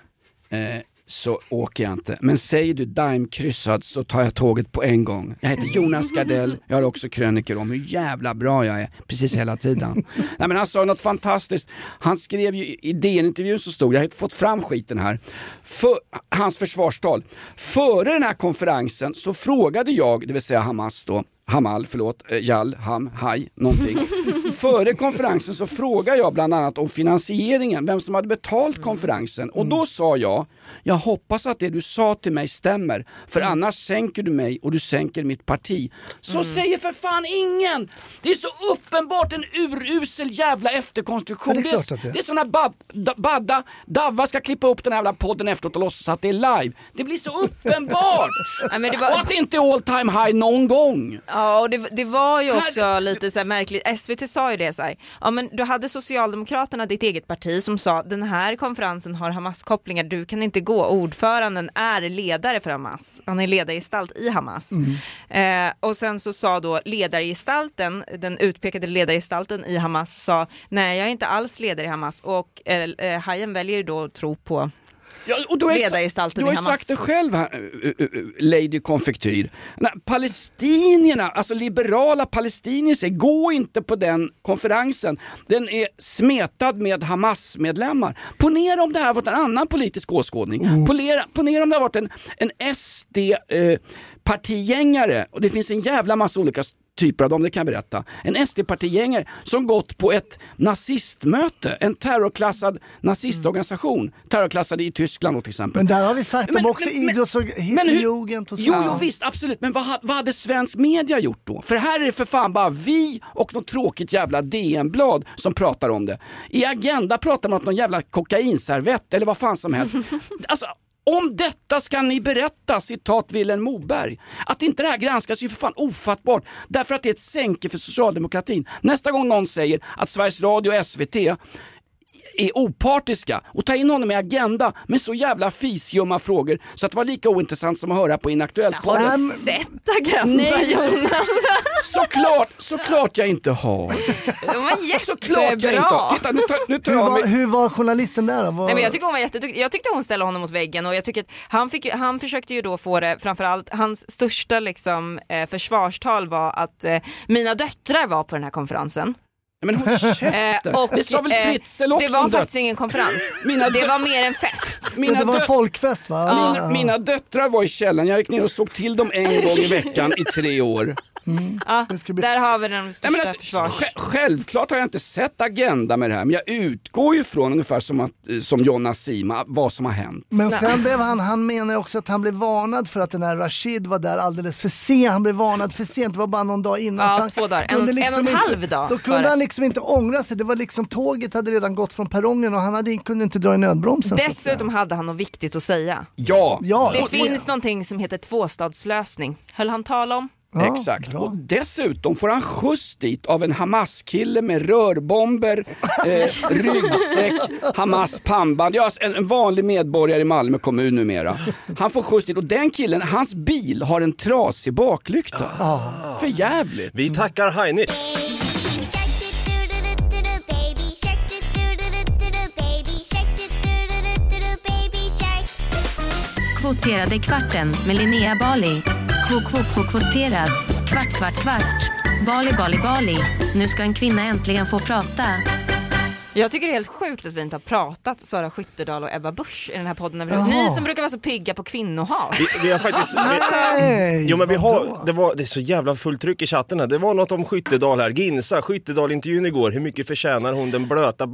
[SPEAKER 2] Eh, så åker jag inte. Men säger du Daimkryssad så tar jag tåget på en gång. Jag heter Jonas Gardell, jag har också krönikor om hur jävla bra jag är precis hela tiden. Nej, men han sa något fantastiskt. Han skrev ju i DN-intervjun så stod, jag har fått fram skiten här, för, hans försvarstal. Före den här konferensen så frågade jag, det vill säga Hamas då, Hamal, förlåt, eh, Jal, Ham, Haj, någonting. Före konferensen så frågade jag bland annat om finansieringen, vem som hade betalt konferensen. Och då sa jag, jag hoppas att det du sa till mig stämmer, för annars sänker du mig och du sänker mitt parti. Så säger för fan ingen! Det är så uppenbart en urusel jävla efterkonstruktion.
[SPEAKER 4] Ja, det är det är.
[SPEAKER 2] det är som när Bad, Da- Badda, Davva ska klippa upp den här jävla podden efteråt och låtsas att det är live. Det blir så uppenbart!
[SPEAKER 3] Nej,
[SPEAKER 2] Och att det inte är all time high någon gång.
[SPEAKER 3] Ja, och det, det var ju också lite så här märkligt. SVT sa ju det så här. Ja, men du hade Socialdemokraterna, ditt eget parti, som sa den här konferensen har Hamas-kopplingar, du kan inte gå. Ordföranden är ledare för Hamas. Han är ledargestalt i Hamas. Eh, och sen så sa då ledargestalten, den utpekade ledargestalten i Hamas sa nej, jag är inte alls ledare i Hamas och eh, eh, Hajen väljer då att tro på
[SPEAKER 2] Ja, och du har,
[SPEAKER 3] Ledargestalten
[SPEAKER 2] du har sagt det själv här, uh, uh, uh, Lady Konfektyr. När palestinierna, alltså liberala palestinier säger gå inte på den konferensen. Den är smetad med Hamas-medlemmar. Ponera om det här varit en annan politisk åskådning. Ponera, ponera om det har varit en, en SD-partigängare och det finns en jävla massa olika typer av dem, det kan jag berätta. En SD-partigängare som gått på ett nazistmöte, en terrorklassad nazistorganisation. Terrorklassade i Tyskland till exempel.
[SPEAKER 4] Men där har vi sagt
[SPEAKER 2] Men-
[SPEAKER 4] om också
[SPEAKER 2] men- men-
[SPEAKER 4] idrotts och och så.
[SPEAKER 2] Jo, jo visst, absolut. Men vad, vad hade svensk media gjort då? För här är det för fan bara vi och något tråkigt jävla DN-blad som pratar om det. I Agenda pratar man om någon jävla kokainservett eller vad fan som helst. Alltså, om detta ska ni berätta, citat Vilhelm Moberg. Att inte det här granskas är ju för fan ofattbart. Därför att det är ett sänke för socialdemokratin. Nästa gång någon säger att Sveriges Radio och SVT är opartiska och ta in honom i Agenda med så jävla fisjumma frågor så att det var lika ointressant som att höra på Inaktuellt
[SPEAKER 3] Har du
[SPEAKER 2] podden.
[SPEAKER 3] sett Agenda
[SPEAKER 2] Nej, så-
[SPEAKER 3] Jonas?
[SPEAKER 2] Såklart, såklart jag inte har.
[SPEAKER 3] De var
[SPEAKER 2] Såklart jag inte har.
[SPEAKER 3] jättebra.
[SPEAKER 2] Titta nu tar, nu tar
[SPEAKER 4] Hur var,
[SPEAKER 2] mig...
[SPEAKER 4] hur var journalisten där då? Var...
[SPEAKER 3] Nej, men jag tycker hon var jätteduktig. Jag tyckte hon ställde honom mot väggen och jag tycker att han, fick, han försökte ju då få det, framförallt hans största liksom, eh, försvarstal var att eh, mina döttrar var på den här konferensen.
[SPEAKER 2] Men håll käften.
[SPEAKER 3] Eh, och,
[SPEAKER 2] det sa väl
[SPEAKER 3] eh,
[SPEAKER 2] Fritzl också
[SPEAKER 3] Det var faktiskt
[SPEAKER 2] dött-
[SPEAKER 3] ingen konferens.
[SPEAKER 2] Mina
[SPEAKER 3] det var mer en fest.
[SPEAKER 4] Men det var en folkfest va?
[SPEAKER 2] Mina, mina döttrar var i källaren, jag gick ner och såg till dem en gång i veckan i tre år.
[SPEAKER 3] Ja,
[SPEAKER 4] Det ska bli-
[SPEAKER 3] där har vi den största
[SPEAKER 2] Nej, alltså, sj- självklart har jag inte sett Agenda med det här, men jag utgår ju från ungefär som, att, eh, som John Nasima, vad som har hänt.
[SPEAKER 4] Men sen blev han, han menar också att han blev varnad för att den här Rashid var där alldeles för sent. Han blev varnad för sent, det var bara någon dag innan.
[SPEAKER 3] Ja, två dagar. En-
[SPEAKER 4] kunde
[SPEAKER 3] en och en halv dag
[SPEAKER 4] Då kunde han liksom inte ångra sig. Det var liksom tåget hade redan gått från perrongen och han hade, kunde inte dra i nödbromsen.
[SPEAKER 3] Dessutom hade han något viktigt att säga.
[SPEAKER 2] Ja,
[SPEAKER 4] Ja,
[SPEAKER 3] Det finns någonting som heter tvåstadslösning. Höll han tal om?
[SPEAKER 4] Ja,
[SPEAKER 2] Exakt.
[SPEAKER 4] bra.
[SPEAKER 2] Och dessutom får han skjuts dit av en Hamas-kille med rörbomber, eh, ryggsäck, Hamas pannband. Ja, en, en vanlig medborgare i Malmö kommun numera. Han får skjuts dit och den killen, hans bil har en trasig baklykta. För jävligt.
[SPEAKER 5] Vi tackar Heinrich.
[SPEAKER 7] Kvoterade kvarten med Linnea Bali. Kvoterad. Kvart, kvart, kvart. Bali, Bali, Bali. Nu ska en kvinna äntligen få prata.
[SPEAKER 3] Jag tycker det är helt sjukt att vi inte har pratat Sara Skyttedal och Ebba Busch i den här podden överhuvudtaget. Ni som brukar vara så pigga på kvinnohat.
[SPEAKER 5] Vi, vi har faktiskt... Vi,
[SPEAKER 4] Nej,
[SPEAKER 5] jo men vi har, det, var, det är så jävla fullt tryck i chatten här. Det var något om Skyttedal här. Ginsa, Skyttedal-intervjun igår. Hur mycket förtjänar hon den blöta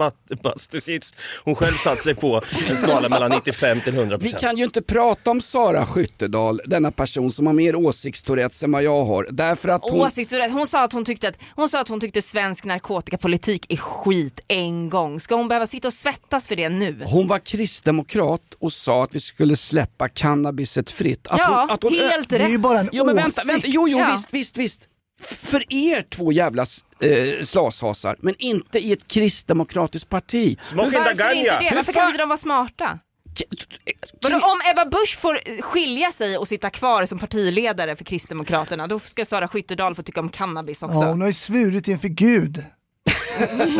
[SPEAKER 5] bastusits hon själv satt sig på? En skala mellan 95 till 100%
[SPEAKER 2] Vi kan ju inte prata om Sara Skyttedal, denna person som har mer åsiktstourettes än vad jag har. Därför att hon...
[SPEAKER 3] Åsiktsrätt. Hon sa att hon tyckte att hon sa att hon tyckte svensk narkotikapolitik är skit en gång. Ska hon behöva sitta och svettas för det nu?
[SPEAKER 2] Hon var kristdemokrat och sa att vi skulle släppa cannabiset fritt. Att
[SPEAKER 3] Ja,
[SPEAKER 2] hon, att hon
[SPEAKER 3] helt
[SPEAKER 4] Det är ju
[SPEAKER 3] rätt.
[SPEAKER 4] bara en
[SPEAKER 2] Jo men vänta, vänta. Jo, jo
[SPEAKER 3] Ja.
[SPEAKER 2] visst, visst, visst. För er två jävla eh, slashasar, men inte i ett kristdemokratiskt parti.
[SPEAKER 5] Smoking
[SPEAKER 3] Varför inte det? Varför kan inte de vara smarta? Vadå, om Ebba Busch får eh, skilja sig och sitta kvar som partiledare för Kristdemokraterna, då ska Sara Skyttedal få tycka om cannabis också.
[SPEAKER 4] Ja, hon har ju svurit inför Gud.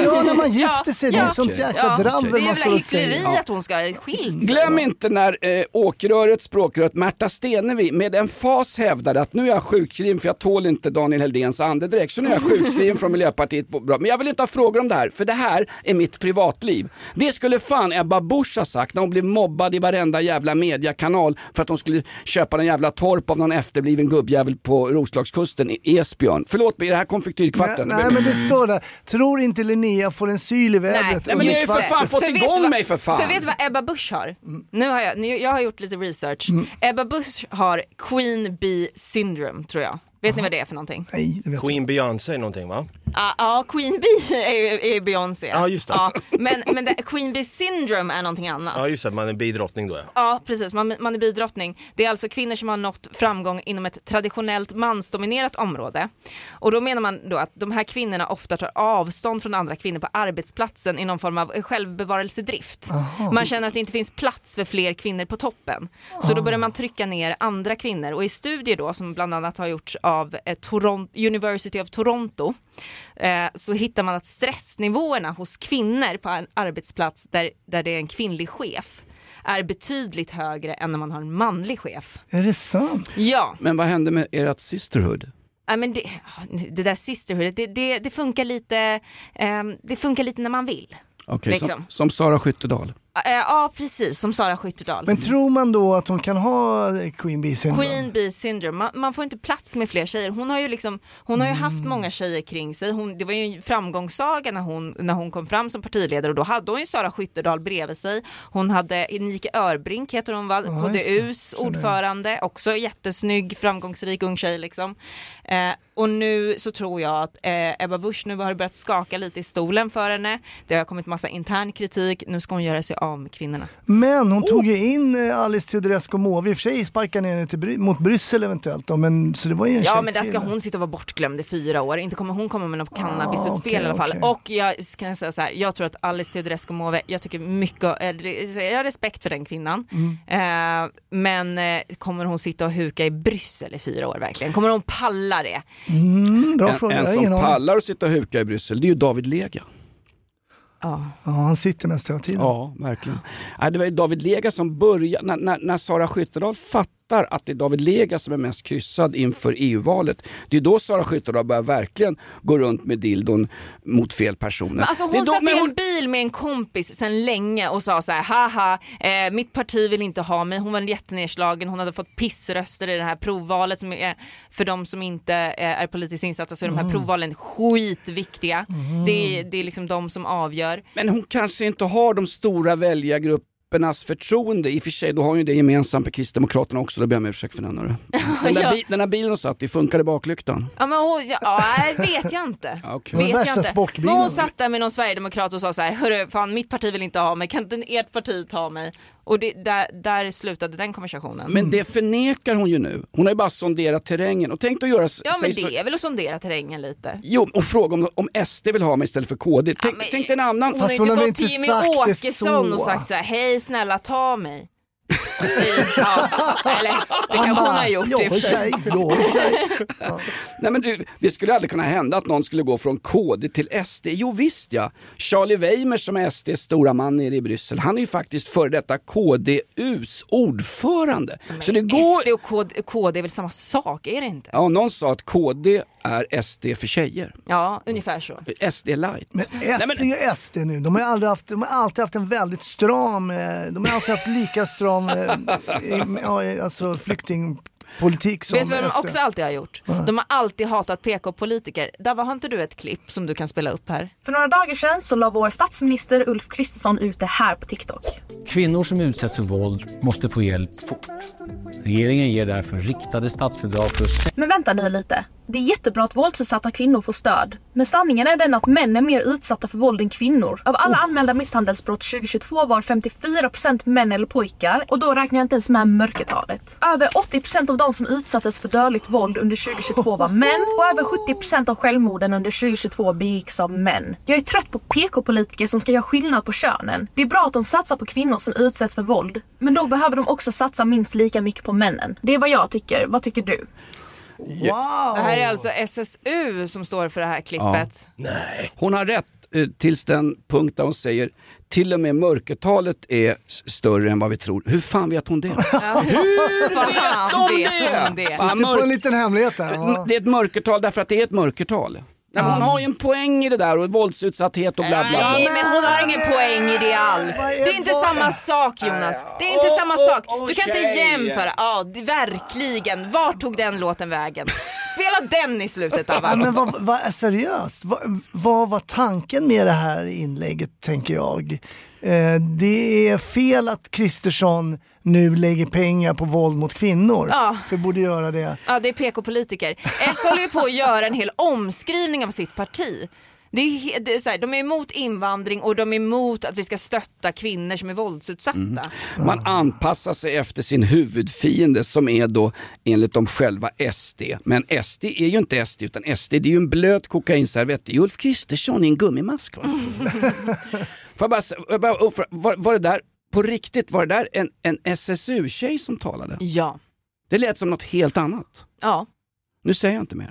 [SPEAKER 4] Ja, när man gifter sig, det är sånt jäkla dravel
[SPEAKER 3] Det är
[SPEAKER 4] man står
[SPEAKER 3] väl
[SPEAKER 4] och säger.
[SPEAKER 3] hyckleri att hon ska ha skilt sig.
[SPEAKER 2] Glöm inte när eh, åkröret, språkröret Märta Stenevi med en fas hävdade att nu är jag sjukskriven för jag tål inte Daniel Heldens andedräkt så nu är jag sjukskriven från Miljöpartiet. Men jag vill inte ha frågor om det här för det här är mitt privatliv. Det skulle fan Ebba Busch ha sagt när hon blev mobbad i varenda jävla mediakanal för att hon skulle köpa en jävla torp av någon efterbliven gubbjävel på Roslagskusten i Esbjörn. Förlåt mig, är det här konfektyrkvarten?
[SPEAKER 4] Nej, nej men det står där, tror inte Linnea får en syl i vädret.
[SPEAKER 2] Nej, men ni har ju för fan fått
[SPEAKER 3] vet
[SPEAKER 2] igång
[SPEAKER 3] du vad-
[SPEAKER 2] mig för fan.
[SPEAKER 3] För vet du vad Ebba Busch har? Nu har jag, nu, jag har gjort lite research. Ebba Busch har Queen Bee syndrome tror jag. Vet ni vad det är för någonting?
[SPEAKER 4] Nej, det vet
[SPEAKER 5] Queen Beyoncé någonting va?
[SPEAKER 3] Ja, ja, Queen Bee är, är Beyoncé.
[SPEAKER 5] Ja, just det.
[SPEAKER 3] Ja, men men det, Queen Bee syndrome är någonting annat.
[SPEAKER 5] Ja just det, man är bidrottning då ja.
[SPEAKER 3] Ja, precis. Man, man är bidrottning. Det är alltså kvinnor som har nått framgång inom ett traditionellt mansdominerat område. Och då menar man då att de här kvinnorna ofta tar avstånd från andra kvinnor på arbetsplatsen i någon form av självbevarelsedrift. Man känner att det inte finns plats för fler kvinnor på toppen. Så då börjar man trycka ner andra kvinnor. Och i studier då, som bland annat har gjorts av eh, Toron- University of Toronto, eh, så hittar man att stressnivåerna hos kvinnor på en arbetsplats där, där det är en kvinnlig chef är betydligt högre än när man har en manlig chef.
[SPEAKER 4] Är det sant?
[SPEAKER 3] Ja,
[SPEAKER 2] Men vad hände med ert sisterhood?
[SPEAKER 3] ja, men det, det där sisterhood, det, det, det, funkar lite, ehm, det funkar lite när man vill.
[SPEAKER 2] Okej,
[SPEAKER 3] Liksom.
[SPEAKER 2] som, som Sara Skyttedal.
[SPEAKER 3] Eh, ja, precis, som Sara Skyttedal.
[SPEAKER 4] Men tror man då att hon kan ha Queen Bee syndrome?
[SPEAKER 3] Queen Bee syndrome, man, man får inte plats med fler tjejer. Hon har ju, liksom, hon har ju haft
[SPEAKER 4] Mm.
[SPEAKER 3] många tjejer kring sig. Hon, det var ju en framgångssaga när hon, när hon kom fram som partiledare och då hade hon ju Sara Skyttedal bredvid sig. Hon hade Nike Örbrink heter hon va,
[SPEAKER 4] Ja, just det.
[SPEAKER 3] HDUs ordförande, också jättesnygg, framgångsrik ung tjej liksom. Eh, och nu så tror jag att eh, Ebba Busch nu har börjat skaka lite i stolen för henne. Det har kommit massa intern kritik, nu ska hon göra sig av med kvinnorna.
[SPEAKER 4] Men hon tog ju
[SPEAKER 3] Oh.
[SPEAKER 4] in eh, Alice Teodorescu Måwe, i och för sig sparkade ner henne till Bry- mot Bryssel eventuellt då, men så det var ju en
[SPEAKER 3] Ja men där ska hon sitta och vara bortglömd i fyra år, inte kommer hon komma med något cannabisutspel
[SPEAKER 4] okej,
[SPEAKER 3] i alla fall.
[SPEAKER 4] okej.
[SPEAKER 3] Och jag kan säga så här, jag tror att Alice Teodorescu Måwe, jag tycker mycket, eh, jag har respekt för den kvinnan.
[SPEAKER 4] Mm.
[SPEAKER 3] Eh, men kommer hon sitta och huka i Bryssel i fyra år verkligen? Kommer hon palla det?
[SPEAKER 4] Mm, bra
[SPEAKER 2] En,
[SPEAKER 4] fråga,
[SPEAKER 2] en som pallar att sitta och huka i Bryssel, det är ju David Lega.
[SPEAKER 3] Ja.
[SPEAKER 4] Ja, han sitter mest hela tiden.
[SPEAKER 2] Ja, verkligen. Nej, det var David Lega som började, när, när, när Sara Skyttedal fattar att det är David Lega som är mest kryssad inför EU-valet. Det är då Sara Skyttedal börjar verkligen gå runt med dildon mot fel personer.
[SPEAKER 3] Men alltså
[SPEAKER 2] Det är
[SPEAKER 3] hon
[SPEAKER 2] då-
[SPEAKER 3] satt i
[SPEAKER 2] hon-
[SPEAKER 3] en bil med en kompis sen länge och sa så här, haha, eh, mitt parti vill inte ha mig. Hon var jättenedslagen, hon hade fått pissröster i det här provvalet som är, för de som inte eh, är politiskt insatta så är de här provvalen skitviktiga. Det, är, det är liksom de som avgör.
[SPEAKER 2] Men hon kanske inte har de stora väljargruppernas förtroende. I och för sig, då har ju det gemensamt med Kristdemokraterna också, då ber jag om ursäkt för den. Den där,
[SPEAKER 3] Ja.
[SPEAKER 2] bi- den där bilen hon satt i, funkade baklyktan?
[SPEAKER 3] Ja men hon, ja, ja, vet jag inte.
[SPEAKER 4] Var
[SPEAKER 3] Vet jag inte. Men hon satt där med någon sverigedemokrat och sa så här, hörru fan mitt parti vill inte ha mig, kan inte ert parti ta mig? Och det, där, där slutade den konversationen.
[SPEAKER 2] Men det förnekar hon ju nu. Hon har ju bara sonderat terrängen och tänkt att göra
[SPEAKER 3] Ja men
[SPEAKER 2] så-
[SPEAKER 3] det är väl att sondera terrängen lite.
[SPEAKER 2] Jo, och fråga om, om SD vill ha mig istället för KD. Tänk,
[SPEAKER 3] men-
[SPEAKER 2] tänk en annan...
[SPEAKER 3] Hon
[SPEAKER 4] Fast
[SPEAKER 3] har ju
[SPEAKER 4] hon
[SPEAKER 3] inte
[SPEAKER 4] har
[SPEAKER 3] gått
[SPEAKER 4] inte
[SPEAKER 3] till Jimmy
[SPEAKER 4] det
[SPEAKER 3] Åkesson och sagt så här, hej snälla ta mig ja, eller det kanske hon har gjort
[SPEAKER 4] Jag
[SPEAKER 3] för sig.
[SPEAKER 4] jag är tjej.
[SPEAKER 2] Nej, men du, det skulle aldrig kunna hända att någon skulle gå från KD till SD. Jo visst ja. Charlie Weimer som är SDs stora man nere i Bryssel, han är ju faktiskt före detta KDUs ordförande. Så det går...
[SPEAKER 3] SD och KD, KD är väl samma sak, är det inte?
[SPEAKER 2] Ja, någon sa att KD är SD för tjejer.
[SPEAKER 3] Ja, ungefär så.
[SPEAKER 2] SD light.
[SPEAKER 4] Men S är SD nu. De har, aldrig haft, de har alltid haft en väldigt stram, eh, de har alltid haft lika stram eh, alltså flyktingpolitik som
[SPEAKER 3] Vet du vad de också alltid har gjort? De har alltid hatat PK-politiker. Dava, har inte du ett klipp som du kan spela upp här?
[SPEAKER 8] För några dagar sedan så la vår statsminister Ulf Kristersson ut det här på TikTok.
[SPEAKER 9] Kvinnor som utsätts för våld måste få hjälp fort. Regeringen ger därför riktade statsbidrag för
[SPEAKER 8] Men vänta nu lite. Det är jättebra att våldsutsatta kvinnor får stöd. Men sanningen är den att män är mer utsatta för våld än kvinnor. Av alla anmälda misshandelsbrott 2022 var 54% män eller pojkar och då räknar jag inte ens med mörkertalet. Över 80% av de som utsattes för dödligt våld under 2022 var män och över 70% av självmorden under 2022 begicks av män. Jag är trött på PK-politiker som ska göra skillnad på könen. Det är bra att de satsar på kvinnor som utsätts för våld, men då behöver de också satsa minst lika mycket på männen. Det är vad jag tycker. Vad tycker du?
[SPEAKER 4] Wow!
[SPEAKER 3] Det här är alltså SSU som står för det här klippet.
[SPEAKER 2] Hon har rätt eh, tills den punkt där hon säger till och med mörkertalet är större än vad vi tror. Hur fan vet hon det?
[SPEAKER 3] Hur fan vet
[SPEAKER 2] det?
[SPEAKER 3] hon det?
[SPEAKER 4] Sitter på en liten hemlighet där. Ja.
[SPEAKER 2] Det är ett mörkertal därför att det är ett mörkertal. Nej, men hon har ju en poäng i det där och våldsutsatthet och bla bla bla.
[SPEAKER 3] Nej men hon har ingen poäng i det alls. Det är inte samma sak Jonas. Det är inte samma sak. Du kan inte jämföra. Ja, det, verkligen. Vart tog den låten vägen? Spela den i slutet av
[SPEAKER 4] men vad, vad är seriöst? Vad, vad var tanken med det här inlägget tänker jag? Eh, det är fel att Kristersson nu lägger pengar på våld mot kvinnor.
[SPEAKER 3] Ja.
[SPEAKER 4] För borde göra det.
[SPEAKER 3] Ja, det är PK-politiker. S håller ju på att göra en hel omskrivning av sitt parti. Det är, det är så här, de är emot invandring och de är emot att vi ska stötta kvinnor som är våldsutsatta.
[SPEAKER 2] Man anpassar sig efter sin huvudfiende som är då enligt dem själva SD. Men SD är ju inte SD utan SD det är ju en blöt kokainservett. Det är Ulf Kristersson i en gummimask. Va? Får jag bara, var, var det där på riktigt, var det där en, en SSU-tjej som talade?
[SPEAKER 3] Ja.
[SPEAKER 2] Det lät som något helt annat.
[SPEAKER 3] Ja.
[SPEAKER 2] Nu säger jag inte mer.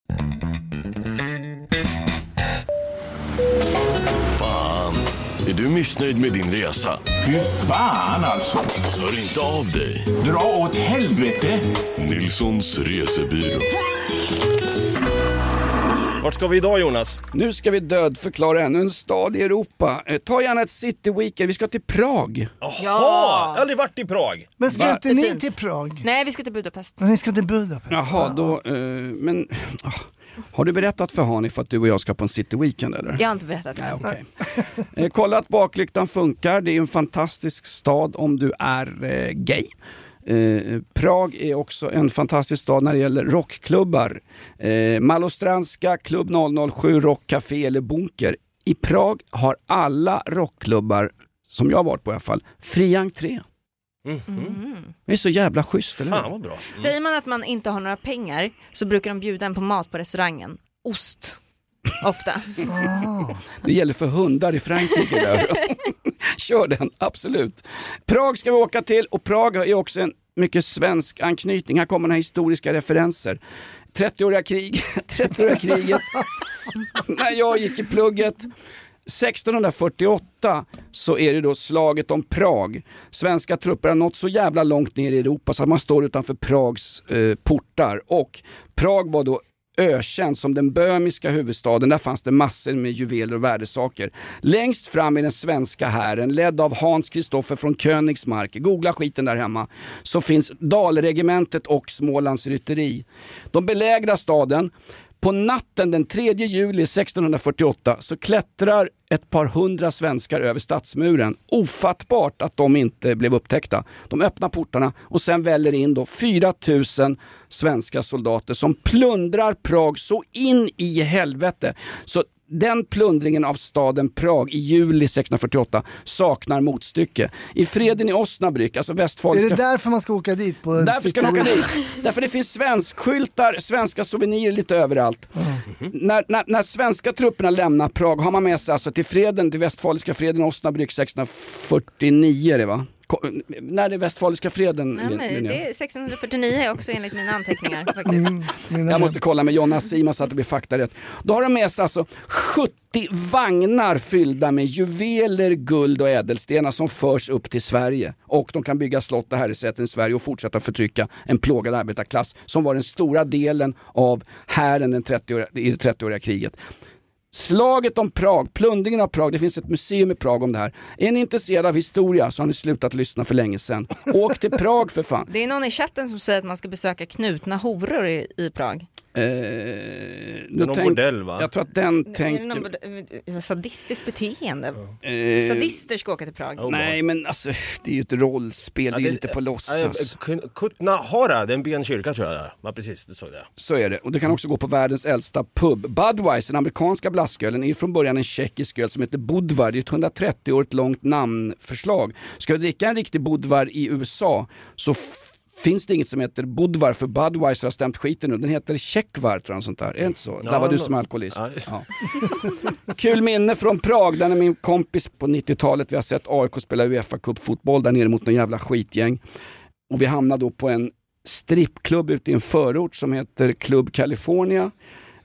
[SPEAKER 10] du missnöjd med din resa?
[SPEAKER 11] Fy fan alltså.
[SPEAKER 10] Hör inte av dig.
[SPEAKER 11] Dra åt helvete.
[SPEAKER 10] Nilssons resebyrå.
[SPEAKER 5] Vart ska vi idag Jonas?
[SPEAKER 2] Nu ska vi dödförklara ännu en stad i Europa. Eh, ta gärna ett city weekend, vi ska till Prag.
[SPEAKER 5] Ja! Jag har aldrig varit i Prag.
[SPEAKER 4] Men ska
[SPEAKER 2] Va?
[SPEAKER 4] inte ni till Prag?
[SPEAKER 3] Nej, vi ska till Budapest.
[SPEAKER 4] Men ni ska till Budapest?
[SPEAKER 2] Jaha, då, eh, men ah, har du berättat för Hanif att du och jag ska på en city weekend eller?
[SPEAKER 3] Jag har inte berättat det.
[SPEAKER 2] Nej, okej. Eh, kolla att baklyktan funkar, det är en fantastisk stad om du är eh, gay. Eh, Prag är också en fantastisk stad när det gäller rockklubbar. Eh, Malostranska, Klubb 007, Rockcafé eller Bunker. I Prag har alla rockklubbar, som jag har varit på i alla fall, fri entré. Det är så jävla schysst?
[SPEAKER 5] Fan vad bra.
[SPEAKER 3] Säger man att man inte har några pengar så brukar de bjuda en på mat på restaurangen. Ost. Ofta.
[SPEAKER 2] Det gäller för hundar i Frankrike. Där. Kör den, absolut. Prag ska vi åka till och Prag är också en mycket svensk anknytning. Här kommer några historiska referenser. 30-åriga krig, 30-åriga kriget, när jag gick i plugget. 1648 så är det då slaget om Prag. Svenska trupper har nått så jävla långt ner i Europa så att man står utanför Prags eh, portar. Och Prag var då ökänd som den böhmiska huvudstaden. Där fanns det massor med juveler och värdesaker. Längst fram i den svenska hären, ledd av Hans Kristoffer från Königsmark, googla skiten där hemma, så finns Dalregementet och Smålands rytteri. De belägrar staden. På natten den 3 juli 1648 så klättrar ett par hundra svenskar över stadsmuren. Ofattbart att de inte blev upptäckta. De öppnar portarna och sen väller in då 4000 svenska soldater som plundrar Prag så in i helvete. Så den plundringen av staden Prag i juli 1648 saknar motstycke. I freden i Osnabrück, alltså
[SPEAKER 4] Är
[SPEAKER 2] västfaliska
[SPEAKER 4] det därför man ska åka dit? På
[SPEAKER 2] Därför ska man åka dit. Därför det finns svenskskyltar, svenska souvenirer lite överallt. När, när, när svenska trupperna lämnar Prag har man med sig alltså till freden, till västfaliska freden i Osnabrück 1649 är det va? När är västfaliska freden?
[SPEAKER 3] Nej, men det är 1649 också enligt mina anteckningar faktiskt.
[SPEAKER 4] Mm.
[SPEAKER 2] Jag måste kolla med Jonna Sima så att det blir fakta rätt. Då har de med sig alltså 70 vagnar fyllda med juveler, guld och ädelstenar som förs upp till Sverige. Och de kan bygga slott och herresäten i Sverige och fortsätta förtrycka en plågad arbetarklass som var den stora delen av hären den 30 i det 30-åriga kriget. Slaget om Prag, plundringen av Prag, det finns ett museum i Prag om det här. Är ni intresserade av historia så har ni slutat lyssna för länge sedan. Åk till Prag för fan.
[SPEAKER 3] Det är någon i chatten som säger att man ska besöka knutna horor i, i Prag.
[SPEAKER 2] Eh,
[SPEAKER 5] någon
[SPEAKER 2] tänk-
[SPEAKER 5] bordell, va?
[SPEAKER 2] Jag tror att den
[SPEAKER 3] Är det
[SPEAKER 2] tänkte...
[SPEAKER 3] någon bod- sadistiskt beteende?
[SPEAKER 2] Eh,
[SPEAKER 3] Sadister ska åka till Prag.
[SPEAKER 2] Nej men alltså det är ju ett rollspel, det är ju lite på låtsas.
[SPEAKER 5] Kutnahora, det är en benkyrka tror jag det är. Ja precis, det såg jag.
[SPEAKER 2] Så är det. Och du kan också gå på världens äldsta pub. Budweiser, den amerikanska blaskölen, är från början en tjeckisk öl som heter Budvar. Det är ett 130 år långt namnförslag. Ska du dricka en riktig Budvar i USA så finns det inget som heter Budvar för Budweiser har stämt skiten nu. Den heter Tjeckvar tror jag, sånt där. Är det inte så?
[SPEAKER 5] Ja,
[SPEAKER 2] där var du som alkoholist.
[SPEAKER 5] Ja.
[SPEAKER 2] Ja. Kul minne från Prag, där är min kompis på 90-talet. Vi har sett AIK spela Uefa Cup-fotboll där nere mot någon jävla skitgäng. Och vi hamnade då på en strippklubb ute i en förort som heter Club California.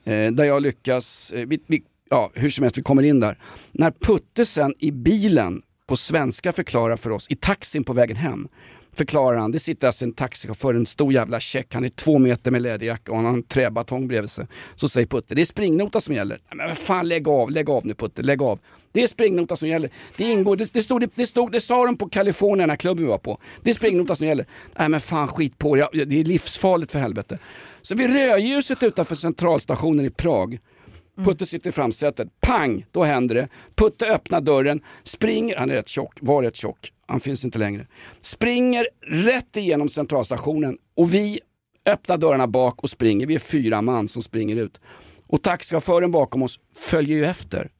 [SPEAKER 2] Eh, där jag lyckas, eh, vi, vi, ja hur som helst, vi kommer in där. När Putte sen i bilen på svenska förklarar för oss, i taxin på vägen hem, förklarar han, det sitter alltså en taxichaufför, en stor jävla check, han är två meter med läderjacka och han har en träbatong bredvid sig. Så säger Putte, det är springnota som gäller. Men vad fan lägg av, lägg av nu Putte, lägg av. Det är springnota som gäller. Det ingår, det, det, stod, det, det, stod, det sa de på Kalifornien, den här klubben vi var på. Det är springnota som gäller. Nej men fan skit på det, det är livsfarligt för helvete. Så vid rödljuset utanför centralstationen i Prag Putte sitter i framsätet, pang, då händer det. Putte öppnar dörren, springer, han är rätt tjock, var rätt tjock, han finns inte längre. Springer rätt igenom centralstationen och vi öppnar dörrarna bak och springer, vi är fyra man som springer ut. Och taxichauffören bakom oss följer ju efter.